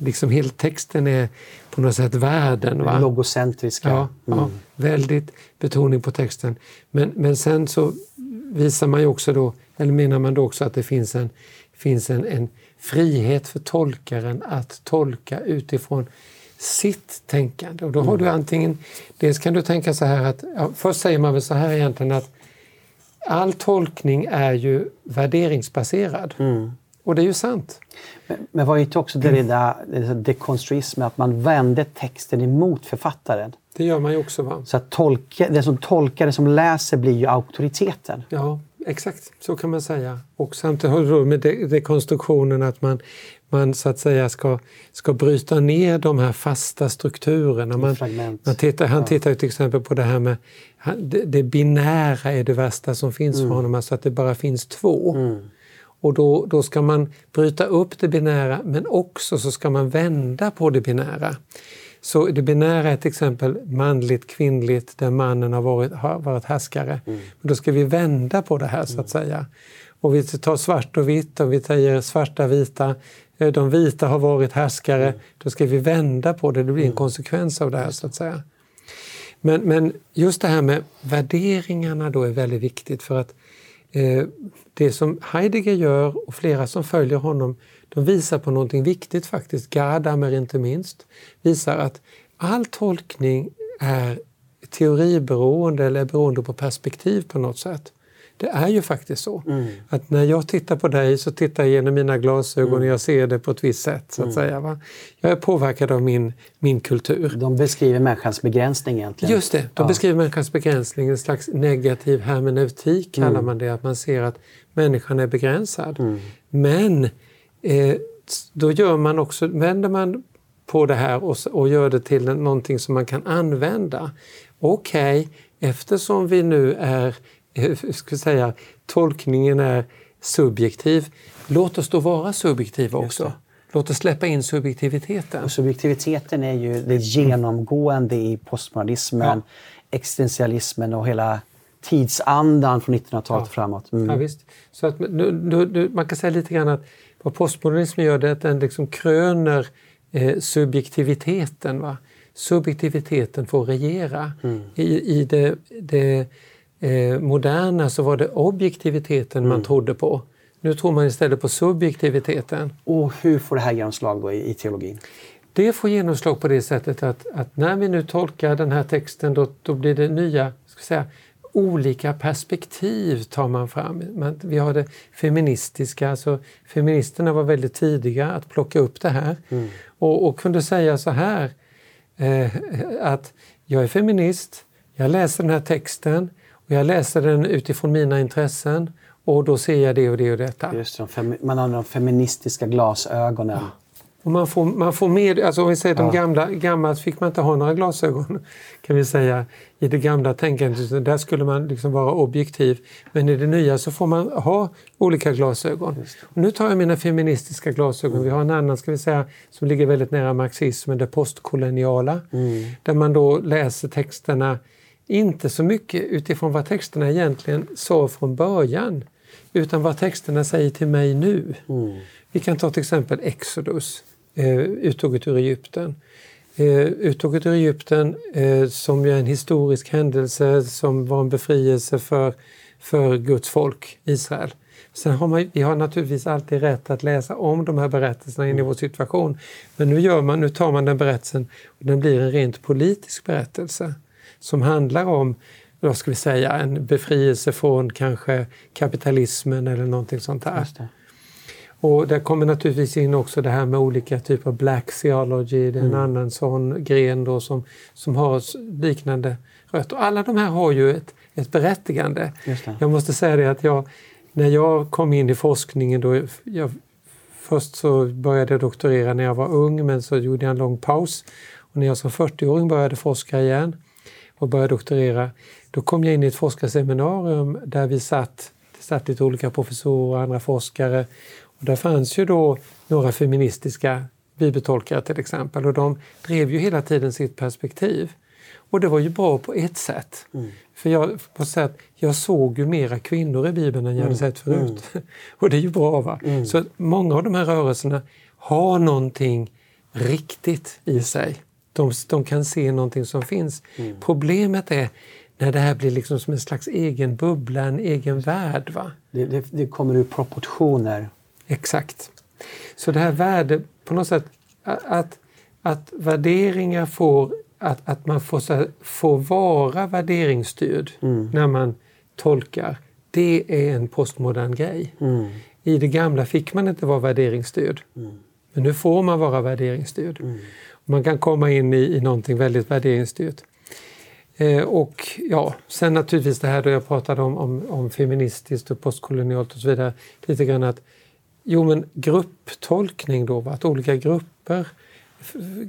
Liksom hela texten är på något sätt världen. Va? Logocentriska. Ja, mm. ja, väldigt betoning på texten. Men, men sen så visar man ju också då, eller menar man då också att det finns en finns en, en frihet för tolkaren att tolka utifrån sitt tänkande. Och då har du mm. antingen, dels kan du tänka så här att, ja, först säger man väl så här egentligen att all tolkning är ju värderingsbaserad. Mm. Och det är ju sant. Men, men var inte också det där dekonstruismen, att man vände texten emot författaren? Det gör man ju också. Va? Så att tolka, den som tolkar, den som läser blir ju auktoriteten. Ja, exakt, så kan man säga. Och samtidigt har du med dekonstruktionen att man, man så att säga ska, ska bryta ner de här fasta strukturerna. Man, man tittar, han tittar till exempel på det här med det, det binära är det värsta som finns mm. för honom, alltså att det bara finns två. Mm. Och då, då ska man bryta upp det binära men också så ska man vända på det binära. Så det binära är till exempel manligt, kvinnligt, där mannen har varit, har varit härskare. Mm. Men då ska vi vända på det här så att mm. säga. Och vi tar svart och vitt och vi säger svarta, vita. Eh, de vita har varit härskare. Mm. Då ska vi vända på det, det blir en mm. konsekvens av det här så att säga. Men, men just det här med värderingarna då är väldigt viktigt för att Eh, det som Heidegger gör och flera som följer honom de visar på någonting viktigt faktiskt. Gadamer inte minst visar att all tolkning är teoriberoende eller beroende på perspektiv på något sätt. Det är ju faktiskt så. Mm. Att när jag tittar på dig så tittar jag genom mina glasögon mm. och jag ser det på ett visst sätt. så att mm. säga. Va? Jag är påverkad av min, min kultur. De beskriver människans begränsning egentligen. Just det, de ja. beskriver människans begränsning. En slags negativ hermeneutik kallar mm. man det. Att man ser att människan är begränsad. Mm. Men eh, då gör man också, vänder man på det här och, och gör det till någonting som man kan använda. Okej, okay, eftersom vi nu är, ska säga, tolkningen är subjektiv, låt oss då vara subjektiva också. Låt oss släppa in subjektiviteten. Och subjektiviteten är ju det genomgående i postmodernismen, ja. existentialismen och hela tidsandan från 1900-talet ja. framåt. Mm. Ja, visst. Så att, nu, nu, man kan säga lite grann att vad postmodernismen gör det är att den liksom kröner eh, subjektiviteten. Va? Subjektiviteten får regera. Mm. I, I det, det eh, moderna så var det objektiviteten mm. man trodde på. Nu tror man istället på subjektiviteten. Och hur får det här genomslag i, i teologin? Det får genomslag på det sättet att, att när vi nu tolkar den här texten då, då blir det nya ska säga, olika perspektiv tar man fram. vi har det feministiska, alltså feministerna var väldigt tidiga att plocka upp det här mm. och, och, kunde säga så här eh, att jag är feminist, jag läser den här texten Och jag läser den utifrån mina intressen och då ser jag det och det och detta. Just det, man har de feministiska glasögonen. Ja. Och man, får, man får med, alltså om vi säger ja. de gamla, gammalt fick man inte ha några glasögon kan vi säga i det gamla tänkandet. Där skulle man liksom vara objektiv. Men i det nya så får man ha olika glasögon. nu tar jag mina feministiska glasögon. Mm. Vi har en annan ska vi säga, som ligger väldigt nära marxismen, det postkoloniala. Mm. Där man då läser texterna, inte så mycket utifrån vad texterna egentligen sa från början, utan vad texterna säger till mig nu. Mm. Vi kan ta till exempel Exodus, eh, uttåget ur Egypten. Eh, uttåget ur Egypten eh, som är en historisk händelse som var en befrielse för, för Guds folk, Israel. Sen har man, vi har naturligtvis alltid rätt att läsa om de här berättelserna in i vår situation. Men nu, gör man, nu tar man den berättelsen och den blir en rent politisk berättelse som handlar om vad ska vi säga, en befrielse från kanske kapitalismen eller någonting sånt där. Och där kommer naturligtvis in också det här med olika typer av black theology, det är en mm. annan sån gren då som, som har liknande rötter. Alla de här har ju ett, ett berättigande. Jag måste säga det att jag, när jag kom in i forskningen då, jag, först så började jag doktorera när jag var ung men så gjorde jag en lång paus. Och när jag som 40-åring började forska igen och började doktorera, då kom jag in i ett forskarseminarium där vi satt, det satt lite olika professorer och andra forskare och där fanns ju då några feministiska bibeltolkare till exempel och de drev ju hela tiden sitt perspektiv. Och det var ju bra på ett sätt. Mm. För jag, på sätt, jag såg ju mera kvinnor i Bibeln än jag hade mm. sett förut. Mm. och det är ju bra. va? Mm. Så många av de här rörelserna har någonting riktigt i sig. De, de kan se någonting som finns. Mm. Problemet är när det här blir liksom som en slags egen bubbla, en egen värld. Va? Det, det, det kommer ur proportioner. Exakt. Så det här värdet, på något sätt, att, att värderingar får, att, att man får, får vara värderingsstyrd mm. när man tolkar, det är en postmodern grej. Mm. I det gamla fick man inte vara värderingsstyrd. Mm. Men nu får man vara värderingsstyrd. Man kan komma in i, i någonting väldigt värderingsstyrt. Eh, och ja, sen naturligtvis det här då jag pratade om, om, om feministiskt och postkolonialt och så vidare. Lite grann att Jo, men grupptolkning då, att olika grupper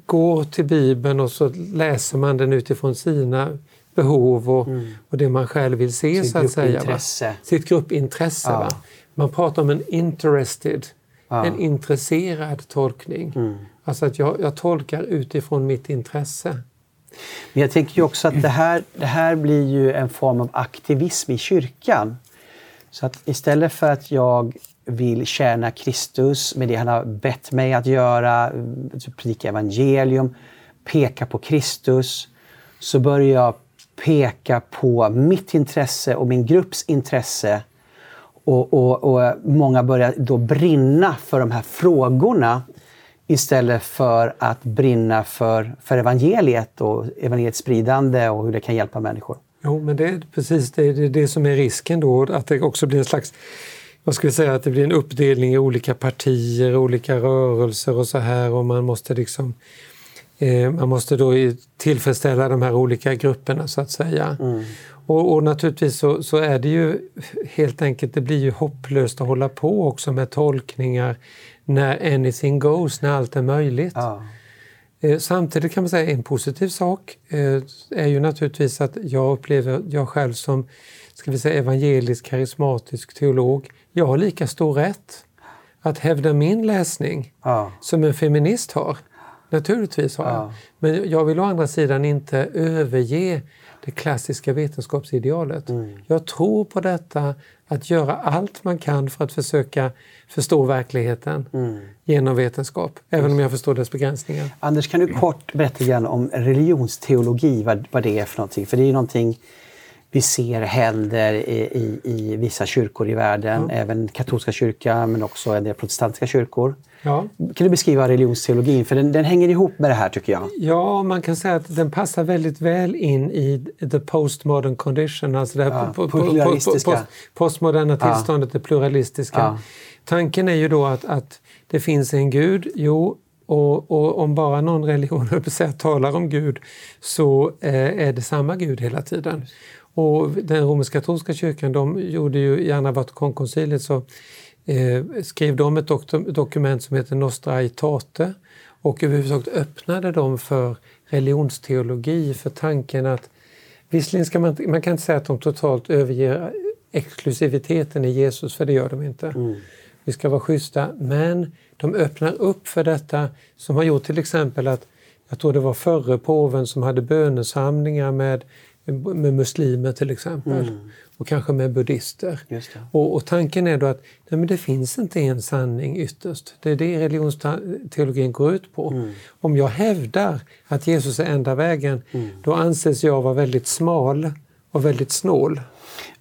går till Bibeln och så läser man den utifrån sina behov och, mm. och det man själv vill se. Sitt så att säga, va? Sitt gruppintresse. Ja. Va? Man pratar om en interested, ja. en intresserad tolkning. Mm. Alltså att jag, jag tolkar utifrån mitt intresse. Men jag tänker ju också att det här, det här blir ju en form av aktivism i kyrkan. Så att istället för att jag vill tjäna Kristus med det han har bett mig att göra, typ predika evangelium, peka på Kristus, så börjar jag peka på mitt intresse och min grupps intresse. Och, och, och många börjar då brinna för de här frågorna istället för att brinna för, för evangeliet och evangeliets spridande och hur det kan hjälpa människor. Jo, men det är precis det, det, det som är risken då, att det också blir en slags vad ska vi säga, att det blir en uppdelning i olika partier, olika rörelser och så här och man måste liksom eh, man måste då tillfredsställa de här olika grupperna så att säga. Mm. Och, och, naturligtvis så, så, är det ju helt enkelt, det blir ju hopplöst att hålla på också med tolkningar när anything goes, när allt är möjligt. Ja. Eh, samtidigt kan man säga en positiv sak eh, är ju naturligtvis att jag upplever, jag själv som ska vi säga, evangelisk karismatisk teolog, jag har lika stor rätt att hävda min läsning ja. som en feminist har. Naturligtvis har jag. Men jag vill å andra sidan inte överge det klassiska vetenskapsidealet. Mm. Jag tror på detta, att göra allt man kan för att försöka förstå verkligheten mm. genom vetenskap, även om jag förstår dess begränsningar. Anders, kan du kort berätta igen om religionsteologi, vad, vad det är för någonting? För det är någonting vi ser händer i, i, i vissa kyrkor i världen, ja. även katolska kyrkan men också en del protestantiska kyrkor. Ja. Kan du beskriva religionsteologin? För den, den, hänger ihop med det här tycker jag. Ja, man kan säga att den passar väldigt väl in i the postmodern condition, alltså det här ja, po, post, postmoderna tillståndet, det pluralistiska. Tanken är ju då att, att det finns en gud, jo, och, och, om bara någon religion säga, talar om Gud så eh, är det samma Gud hela tiden. Och den romersk-katolska kyrkan de gjorde ju i andra Vatikankonciliet så eh, skrev de ett dok dokument som heter Nostra Aetate och överhuvudtaget öppnade de för religionsteologi, för tanken att visserligen ska man, man kan inte säga att de totalt överger exklusiviteten i Jesus, för det gör de inte. Mm. Vi ska vara schyssta, men de öppnar upp för detta som har gjort till exempel att, jag tror det var förre påven som hade bönesamlingar med, med muslimer till exempel. Mm. Och kanske med buddhister. Och, och, tanken är då att nej, men det finns inte en sanning ytterst. Det är det religionsteologin går ut på. Mm. Om jag hävdar att Jesus är enda vägen, mm. då anses jag vara väldigt smal och väldigt snål.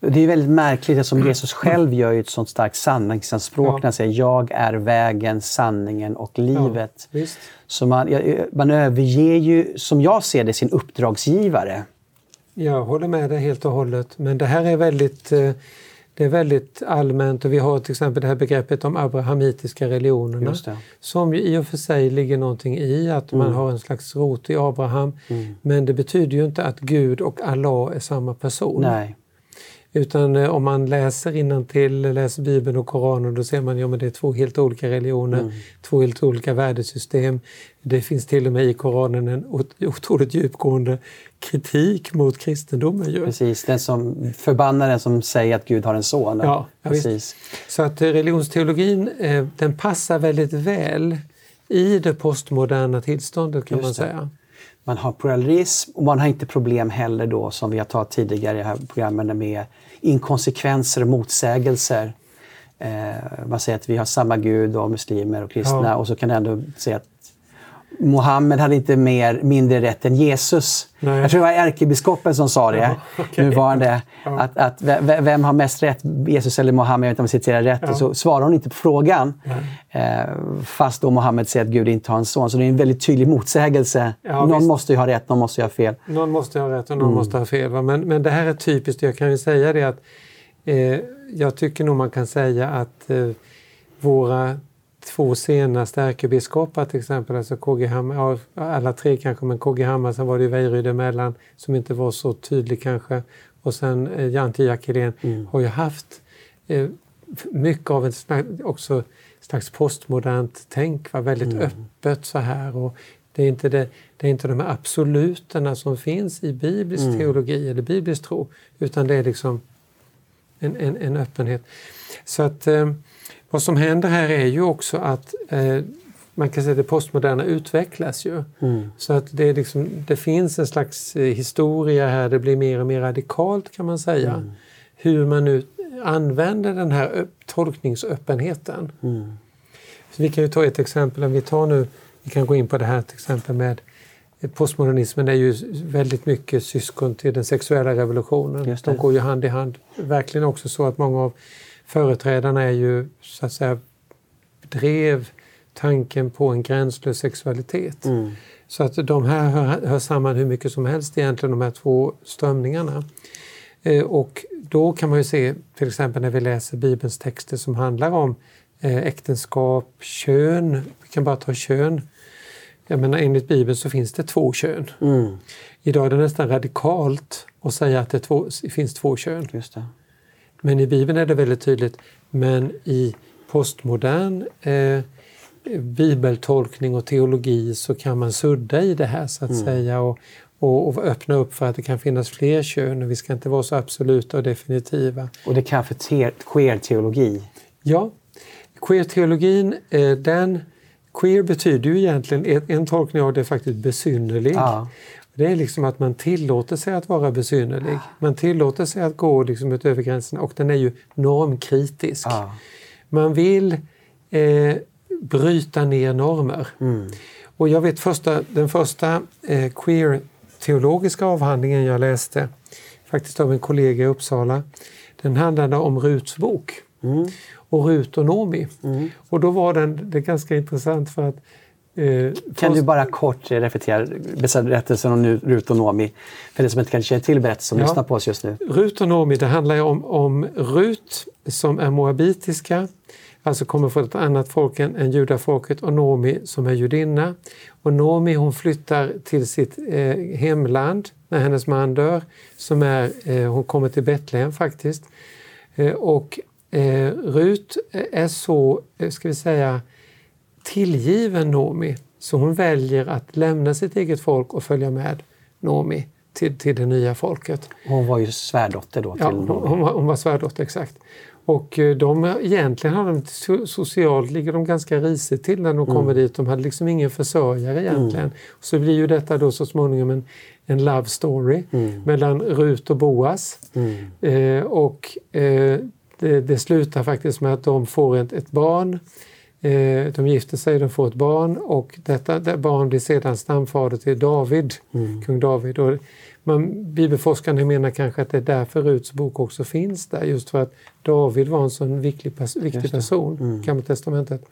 Det är väldigt märkligt eftersom Jesus själv gör ett sånt starkt sanningsanspråk ja. när han säger jag är vägen, sanningen och livet. Ja, så man, man överger ju, som jag ser det, sin uppdragsgivare. Jag håller med dig helt och hållet, men det här är väldigt eh, det är väldigt allmänt och vi har till exempel det här begreppet de abrahamitiska religionerna som ju i och för sig ligger någonting i att mm. man har en slags rot i Abraham. Mm. Men det betyder ju inte att Gud och Allah är samma person. Nej. Utan eh, om man läser till läser Bibeln och Koranen, då ser man att ja, det är två helt olika religioner, mm. två helt olika värdesystem. Det finns till och med i Koranen en otroligt djupgående kritik mot kristendomen. Ju. Precis, den som förbannar den som säger att Gud har en son. Ja, Precis. Så att eh, religionsteologin eh, den passar väldigt väl i det postmoderna tillståndet kan Just man säga. Man har pluralism och man har inte problem heller då som vi har tagit tidigare i här programmen med inkonsekvenser och motsägelser. Eh, man säger att vi har samma gud och muslimer och kristna ja. och så kan det ändå säga att Mohammed hade inte mer, mindre rätt än Jesus. Nej. Jag tror det var ärkebiskopen som sa det, ja, okay. nuvarande. Ja. Att, att, vem har mest rätt, Jesus eller Mohammed? Jag vet inte om jag citerar rätt. Ja. Och så svarar hon inte på frågan. Eh, fast då Mohammed säger att Gud inte har en son. Så det är en väldigt tydlig motsägelse. Ja, någon visst. måste ju ha rätt, någon måste ju ha fel. Någon måste ha rätt och någon mm. måste ha fel. Men, men det här är typiskt. Jag kan ju säga det att eh, jag tycker nog man kan säga att eh, våra två senaste ärkebiskopar till exempel, alltså KG Hammar, alla tre kanske, men KG Hammar, sen var det Vejryd emellan som inte var så tydlig kanske. Och sen eh, Janti Jackelén mm. har ju haft eh, mycket av ett också slags postmodernt tänk, var väldigt mm. öppet så här. Och det, är inte det, det är inte de här absoluterna som finns i biblisk mm. teologi eller biblisk tro, utan det är liksom en, en, en öppenhet. Så att eh, vad som händer här är ju också att eh, man kan säga att det postmoderna utvecklas ju. Mm. Så att det, liksom, det finns en slags eh, historia här, det blir mer och mer radikalt kan man säga. Mm. Hur man nu använder den här tolkningsöppenheten. Mm. Så vi kan ju ta ett exempel, om vi tar nu, vi kan gå in på det här till exempel med eh, Postmodernismen är ju väldigt mycket syskon till den sexuella revolutionen. De går ju hand i hand. Verkligen också så att många av företrädarna är ju så att säga drev tanken på en gränslös sexualitet. Mm. Så att de här hör, hör, samman hur mycket som helst egentligen, de här två strömningarna. Eh, och då kan man ju se, till exempel när vi läser Bibelns texter som handlar om eh, äktenskap, kön, vi kan bara ta kön. Jag menar, enligt Bibeln så finns det två kön. Mm. Idag är det nästan radikalt att säga att det två, finns två kön. Just det. Men i Bibeln är det väldigt tydligt. Men i postmodern eh, bibeltolkning och teologi så kan man sudda i det här så att mm. säga och, och, och, öppna upp för att det kan finnas fler kön och vi ska inte vara så absoluta och definitiva. Och det kallas för queer-teologi? Ja, queer-teologin, eh, den Queer betyder ju egentligen, en tolkning av det är faktiskt besynnerlig. Ja. Det är liksom att man tillåter sig att vara besynnerlig. Man tillåter sig att gå liksom utöver gränserna och den är ju normkritisk. Ah. Man vill eh, bryta ner normer. Mm. Och jag vet första, den första eh, queer-teologiska avhandlingen jag läste, faktiskt av en kollega i Uppsala, den handlade om Ruts bok. Mm. Och Rut och Nomi. Mm. Och då var den, det är ganska intressant för att Eh, kan du bara kort repetera berättelsen om Rut och Nomi? För det som inte kan känna till berättelsen som ja. lyssnar på oss just nu. Rut och Nomi, det handlar om, om Rut som är moabitiska. alltså kommer från ett annat folk än, än judafolket och Nomi som är judinna. Och Nomi hon flyttar till sitt eh, hemland när hennes man dör. Som är, eh, hon kommer till Betlehem faktiskt. Eh, och eh, Rut är så, eh, ska vi säga, tillgiven Nomi så hon väljer att lämna sitt eget folk och följa med Nomi till, till det nya folket. Hon var ju svärdotter då? Till ja, hon, hon, var, hon var svärdotter, exakt. Och eh, de, egentligen har de, socialt ligger de ganska risigt till när de mm. kommer dit. De hade liksom ingen försörjare egentligen. Mm. Så blir ju detta då så småningom en, en love story mm. mellan Rut och Boas. Mm. Eh, och eh, det, det, slutar faktiskt med att de får ett, ett barn. Eh, de gifter sig, de får ett barn och detta det barn blir sedan stamfader till David, mm. kung David. Och man, bibelforskarna menar kanske att det är därför Ruts bok också finns där, just för att David var en sån viktig, viktig person, mm. Gamla testamentet.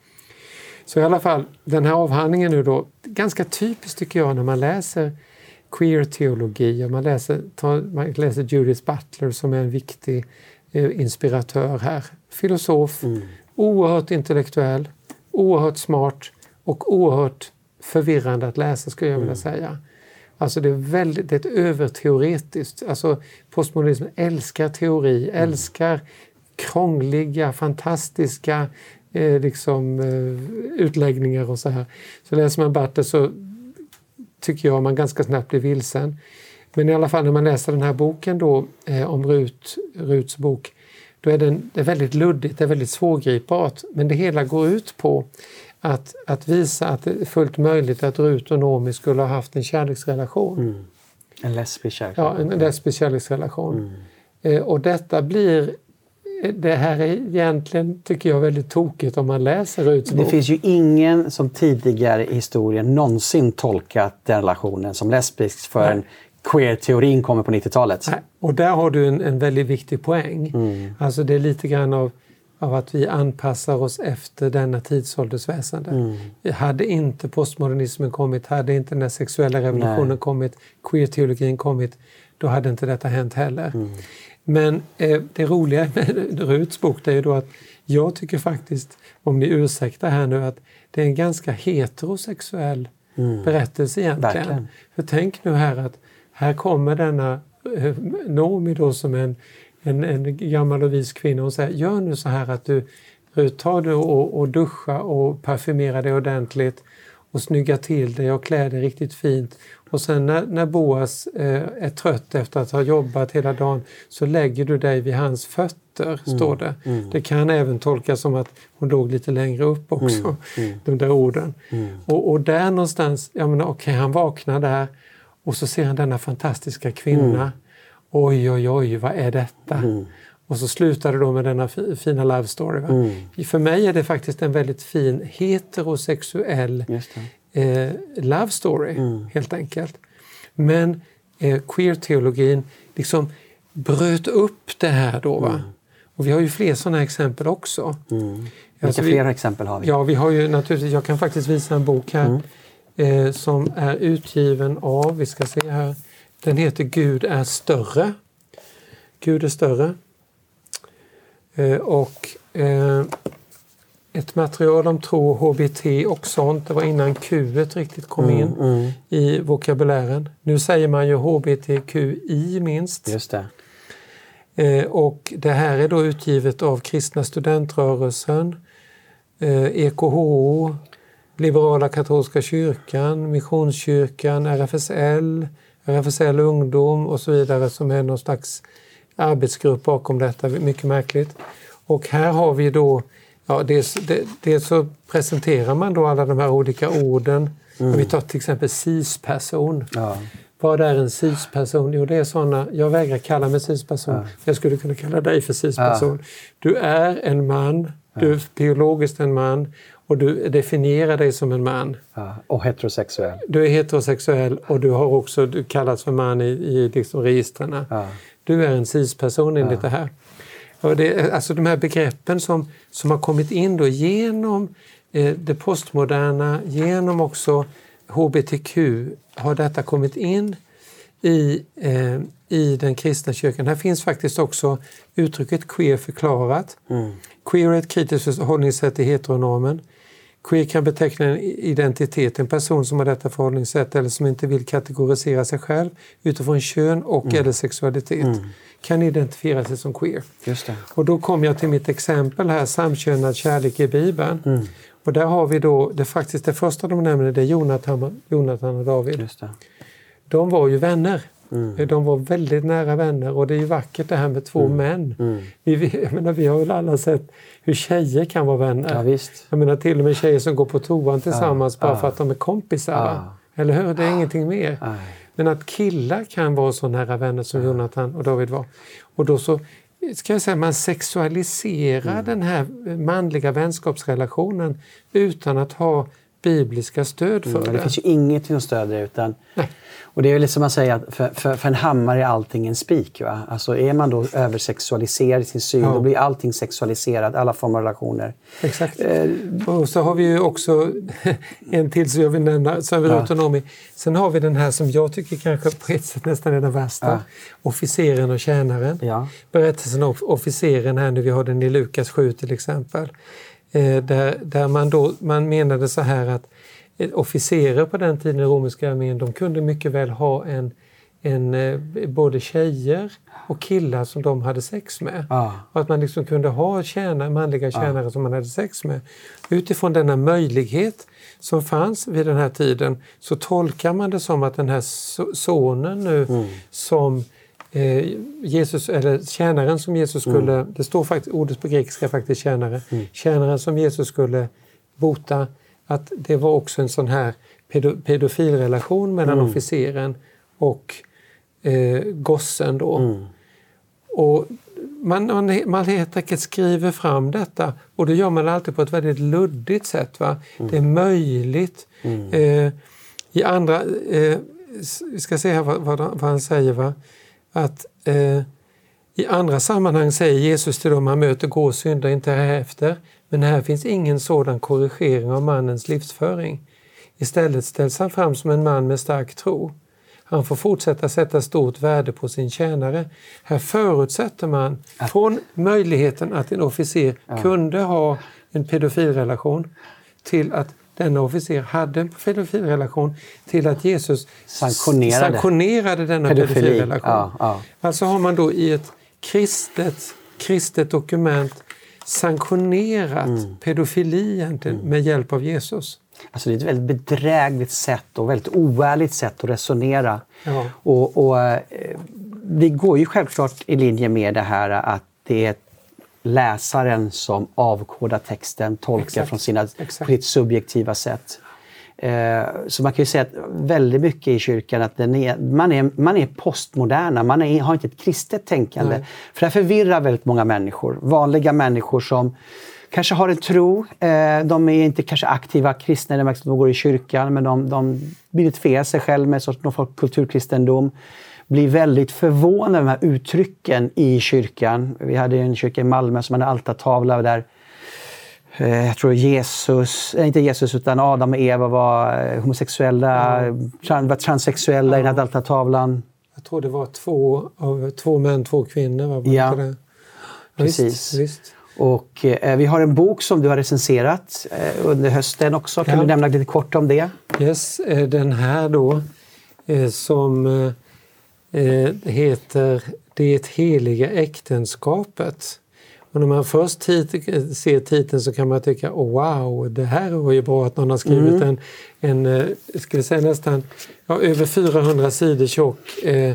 Så i alla fall, den här avhandlingen nu då, ganska typiskt tycker jag när man läser queer-teologi och man läser, tar, man läser Judith Butler som är en viktig eh, inspiratör här. Filosof, mm. oerhört intellektuell, oerhört smart och oerhört förvirrande att läsa skulle jag vilja mm. säga. Alltså det är, väldigt, det är ett överteoretiskt, alltså postmodernismen älskar teori, mm. älskar krångliga, fantastiska eh, liksom, eh, utläggningar och så här. Så läser man Butler så tycker jag man ganska snabbt blir vilsen. Men i alla fall när man läser den här boken då eh, om Rut, Ruts bok, då är den, det är väldigt luddigt, det är väldigt svårgripbart. Men det hela går ut på att, att visa att det är fullt möjligt att Rut och Nomi skulle ha haft en kärleksrelation. Mm. En lesbisk kärleksrelation. Ja, en lesbisk kärleksrelation. Mm. Eh, och detta blir det här är egentligen, tycker jag, väldigt tokigt om man läser Ruts bok. Det finns ju ingen som tidigare i historien någonsin tolkat den relationen som lesbisk förrän queer-teorin kommer på 90-talet. Och där har du en, en väldigt viktig poäng. Mm. Alltså det är lite grann av av att vi anpassar oss efter denna tidsålders väsende. Mm. Hade inte postmodernismen kommit, hade inte den sexuella revolutionen Nej. kommit, queer-teologin kommit, då hade inte detta hänt heller. Mm. Men eh, det roliga med Ruts bok är ju då att jag tycker faktiskt, om ni ursäktar här nu, att det är en ganska heterosexuell mm. berättelse egentligen. Verkligen. För tänk nu här att här kommer denna eh, Nomi då som en en, en gammal och vis kvinna och säger gör nu så här att du tar du och, och duscha och parfymera dig ordentligt och snygga till dig och klä dig riktigt fint. Och sen när, när Boas eh, är trött efter att ha jobbat hela dagen så lägger du dig vid hans fötter, mm. står det. Mm. Det kan även tolkas som att hon låg lite längre upp också, mm. mm. de där orden. Mm. Och, och, där någonstans, ja men okej, okay, han vaknar där och så ser han denna fantastiska kvinna mm. Oj, oj, oj, vad är detta? Mm. Och så slutar det då med denna fina love story. Mm. För mig är det faktiskt en väldigt fin heterosexuell eh, love story, mm. helt enkelt. Men eh, queer-teologin liksom bröt upp det här då. Va? Mm. Och vi har ju fler sådana exempel också. Mm. Vilka alltså, fler exempel har vi? Ja, vi har ju naturligtvis, jag kan faktiskt visa en bok här mm. Eh, som är utgiven av, vi ska se här, den heter Gud är större. Gud är större. Eh, och eh, ett material om tro, HBT och sånt. Det var innan Q riktigt kom mm, in mm. i vokabulären. Nu säger man ju HBTQI minst. Just det. Eh, och det här är då utgivet av Kristna studentrörelsen, EKH, Liberala katolska kyrkan, Missionskyrkan, RFSL, RFSL Ungdom och så vidare som är någon slags arbetsgrupp bakom detta. Mycket märkligt. Och här har vi då, ja, dels, dels så presenterar man då alla de här olika orden. Mm. Vi tar till exempel cis-person. Ja. Vad är en cis-person? Jo, det är sådana, jag vägrar kalla mig cis-person. Ja. Jag skulle kunna kalla dig för cis-person. Ja. Du är en man, du är biologiskt en man och du definierar dig som en man. Ja, och heterosexuell. Du är heterosexuell och du har också du kallats för man i, i liksom registren. Ja. Du är en cis-person enligt ja. det här. Och det, alltså de här begreppen som, som har kommit in då genom eh, det postmoderna, genom också hbtq har detta kommit in i, eh, i den kristna kyrkan. Här finns faktiskt också uttrycket queer förklarat. Mm. Queer är ett kritiskt förhållningssätt till heteronormen. Queer kan beteckna en identitet, en person som har detta förhållningssätt eller som inte vill kategorisera sig själv utifrån kön och mm. eller sexualitet. Mm. kan identifiera sig som queer. Och då kommer jag till mitt exempel här, samkönad kärlek i Bibeln. Mm. Och där har vi då, det faktiskt det första de nämner det är Jonathan, Jonathan och David. De var ju vänner. Mm. De var väldigt nära vänner och det är vackert det här med två mm. män. Mm. Vi, jag menar, vi har väl alla sett hur tjejer kan vara vänner. Ja, visst. Jag menar till och med tjejer som går på toan tillsammans ja, bara ja. för att de är kompisar. Eller hur? Det är ingenting mer. Men att killar kan vara så nära vänner som Jonathan och David var. Och då så ska jag säga, man sexualiserar mm. den här manliga vänskapsrelationen utan att ha bibliska stöd för mm, det. Det finns ju ingenting som stöder det. Utan, och det är väl som man säger att för, för, för, en hammare är allting en spik. Va? Alltså är man då översexualiserad i sin syn, ja. då blir allting sexualiserat, alla former av relationer. Exakt. Eh, och så har vi ju också en till som jag vill nämna, som är ja. autonomi. Sen har vi den här som jag tycker kanske på ett sätt nästan är den värsta. Ja. Officeren och tjänaren. Ja. Berättelsen om officeren här nu, vi har den i Lukas 7 till exempel. Eh, där, där man, då, man menade så här att officerer på den tiden i romerska armén de kunde mycket väl ha en, en, eh, både tjejer och killar som de hade sex med. Ah. Och att man liksom kunde ha tjänare, manliga tjänare ah. som man hade sex med. Utifrån denna möjlighet som fanns vid den här tiden så tolkar man det som att den här sonen nu mm. som eh, Jesus, eller tjänaren som Jesus mm. skulle, mm. det står faktiskt, ordet på grekiska faktiskt tjänare, mm. tjänaren som Jesus skulle bota, att det var också en sån här pedo, pedofilrelation mellan mm. officeren och eh, gossen då. Mm. Och man, man, man helt enkelt skriver fram detta och det gör man alltid på ett väldigt luddigt sätt. Va? Mm. Det är möjligt. Mm. Eh, I andra, eh, vi ska se här vad, vad, vad han säger. Va? att eh, i andra sammanhang säger Jesus till dem han möter, gå och synda inte härefter. Men här finns ingen sådan korrigering av mannens livsföring. Istället ställs han fram som en man med stark tro. Han får fortsätta sätta stort värde på sin tjänare. Här förutsätter man från möjligheten att en officer kunde ha en pedofilrelation till att denna officer hade en pedofilrelation till att Jesus sanktionerade, sanktionerade denna pedofilrelation. Ja, ja. Alltså har man då i ett kristet, kristet dokument sanktionerat mm. pedofili mm. med hjälp av Jesus. Alltså det är ett väldigt bedrägligt sätt och väldigt oärligt sätt att resonera. Ja. Och, och, eh, det går ju självklart i linje med det här att det är läsaren som avkodar texten, tolkar Exakt. från sina Exakt. subjektiva sätt. Eh, så man kan ju säga att väldigt mycket i kyrkan att är, man, är, man är postmoderna, man är, har inte ett kristet tänkande. Nej. För det förvirrar väldigt många människor. Vanliga människor som kanske har en tro, eh, de är inte kanske aktiva kristna, de går i kyrkan, men de, de identifierar sig själva med någon form av kulturkristendom blir väldigt förvånade över de här uttrycken i kyrkan. Vi hade en kyrka i Malmö som hade en altartavla där jag tror Jesus, eh, inte Jesus utan Adam och Eva var eh, homosexuella, mm. var transsexuella ja. i den här altartavlan. Jag tror det var två, av, två män, två kvinnor. Var ja, det? precis. Visst, visst. Och eh, vi har en bok som du har recenserat eh, under hösten också. Kan ja. du nämna lite kort om det? Yes, den här då som eh, heter Det heliga äktenskapet. Och när man först tit ser titeln så kan man tycka oh, wow, det här var ju bra att någon har skrivit mm. en, en eh, ska vi säga nästan ja, över 400 sidor tjock eh,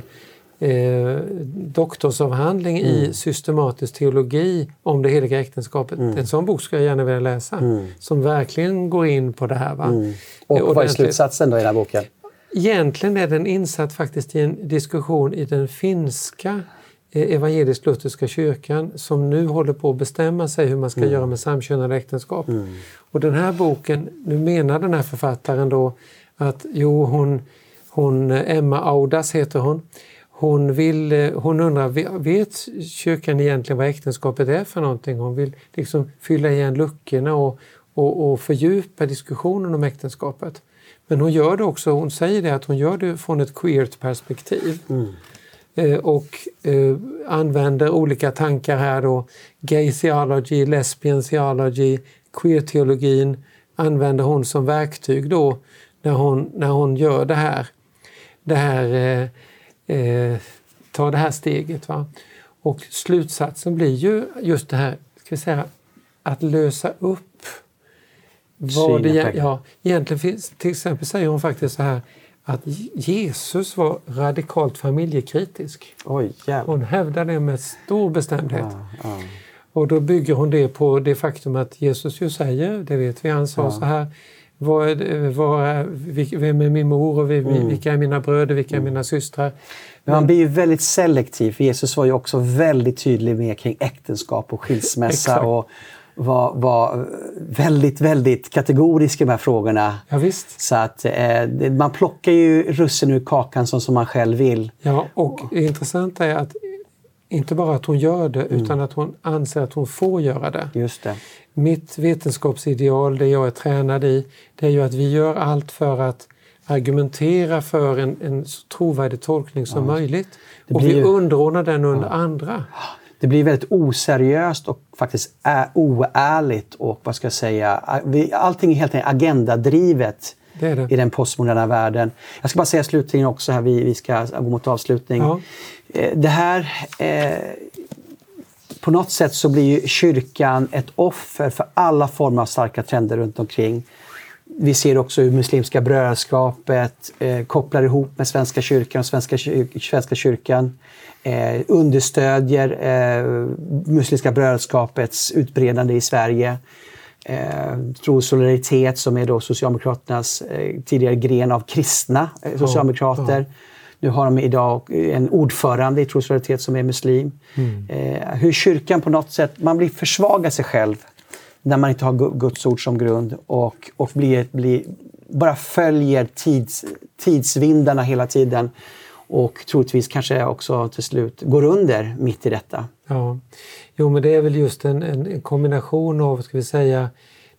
eh, doktorsavhandling mm. i systematisk teologi om det heliga äktenskapet. Mm. En sån bok skulle jag gärna vilja läsa, mm. som verkligen går in på det här. Va? Mm. Och vad är slutsatsen då i den här boken? Egentligen är den insatt faktiskt i en diskussion i den finska evangelisk-lutherska kyrkan som nu håller på att bestämma sig hur man ska mm. göra med samkönade äktenskap. Mm. Och den här boken, nu menar den här författaren då att jo, hon, hon Emma Audas heter hon, hon, vill, eh, hon undrar, vet kyrkan egentligen vad äktenskapet är för någonting? Hon vill liksom fylla igen luckorna och, och, och fördjupa diskussionen om äktenskapet. Men hon gör det också, hon säger det att hon gör det från ett queert perspektiv. Mm. Eh, och eh, använder olika tankar här då. Gay theology, lesbian theology, queer-teologin använder hon som verktyg då när hon, när hon gör det här. Det här eh, eh, tar det här steget. Va? Och slutsatsen blir ju just det här, ska vi säga, att lösa upp vad det, ja, egentligen finns, till exempel säger hon faktiskt så här att Jesus var radikalt familjekritisk. Oj, hon hävdar det med stor bestämdhet. Ja, ja. Och då bygger hon det på det faktum att Jesus ju säger, det vet vi, han sa ja. så här vad är, vad är, vem är min mor och mm. vilka är mina bröder, vilka är mm. mina systrar? Men han blir ju väldigt selektiv. Jesus var ju också väldigt tydlig med kring äktenskap och skilsmässa. och var, var väldigt, väldigt kategorisk i de här frågorna. Ja, visst. Så att eh, man plockar ju russin ur kakan som, som man själv vill. Ja, och det intressanta är att inte bara att hon gör det, mm. utan att hon anser att hon får göra det. Just det. Mitt vetenskapsideal, det jag är tränad i, det är ju att vi gör allt för att argumentera för en, en så trovärdig tolkning som ja. möjligt. Och vi ju... underordnar den under ja. andra. Det blir väldigt oseriöst och faktiskt oärligt och vad ska jag säga, allting är helt enkelt agendadrivet det det. i den postmoderna världen. Jag ska bara säga slutligen också, här, vi, vi ska gå mot avslutning. Ja. Eh, det här eh, på något sätt så blir kyrkan ett offer för alla former av starka trender runt omkring. Vi ser också hur Muslimska brödraskapet eh, kopplar ihop med Svenska kyrkan och Svenska, Svenska kyrkan eh, understödjer eh, Muslimska brödraskapets utbredande i Sverige. Eh, Trosolidaritet som är då Socialdemokraternas eh, tidigare gren av kristna eh, socialdemokrater. Ja, ja. Nu har de idag en ordförande i Trosolidaritet som är muslim. Mm. Eh, hur kyrkan på något sätt, man blir försvagar sig själv när man inte har Guds ord som grund och, och blir, blir, bara följer tids, tidsvindarna hela tiden och troligtvis kanske också till slut går under mitt i detta. Ja, jo men det är väl just en, en kombination av, ska vi säga,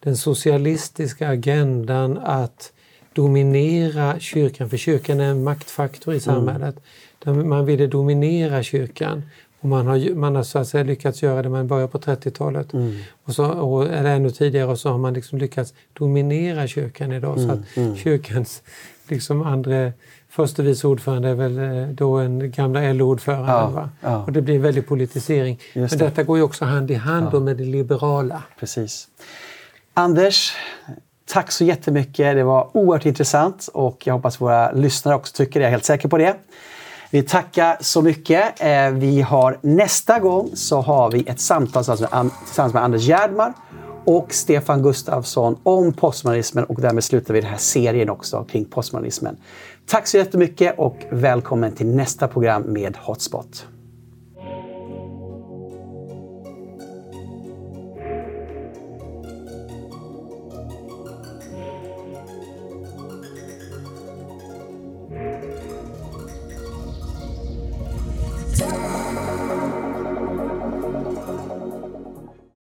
den socialistiska agendan att dominera kyrkan, för kyrkan är en maktfaktor i samhället. Mm. Man ville dominera kyrkan och man har, man har så att säga lyckats göra det, man börjar på 30-talet mm. och så, och, eller ännu tidigare och så har man liksom lyckats dominera kyrkan idag. Mm. Så att mm. kyrkans liksom andra förste vice ordförande är väl eh, då en gamla LO-ordförande. Ja. Och det blir en väldig politisering. Men det. detta går ju också hand i hand ja. med det liberala. Precis. Anders, tack så jättemycket. Det var oerhört intressant och jag hoppas våra lyssnare också tycker det. Jag är helt säker på det. Vi tackar så mycket. Eh, vi har nästa gång så har vi ett samtal tillsammans med Anders Gerdmar och Stefan Gustafsson om postmodernismen och därmed slutar vi den här serien också kring postmodernismen. Tack så jättemycket och välkommen till nästa program med Hotspot.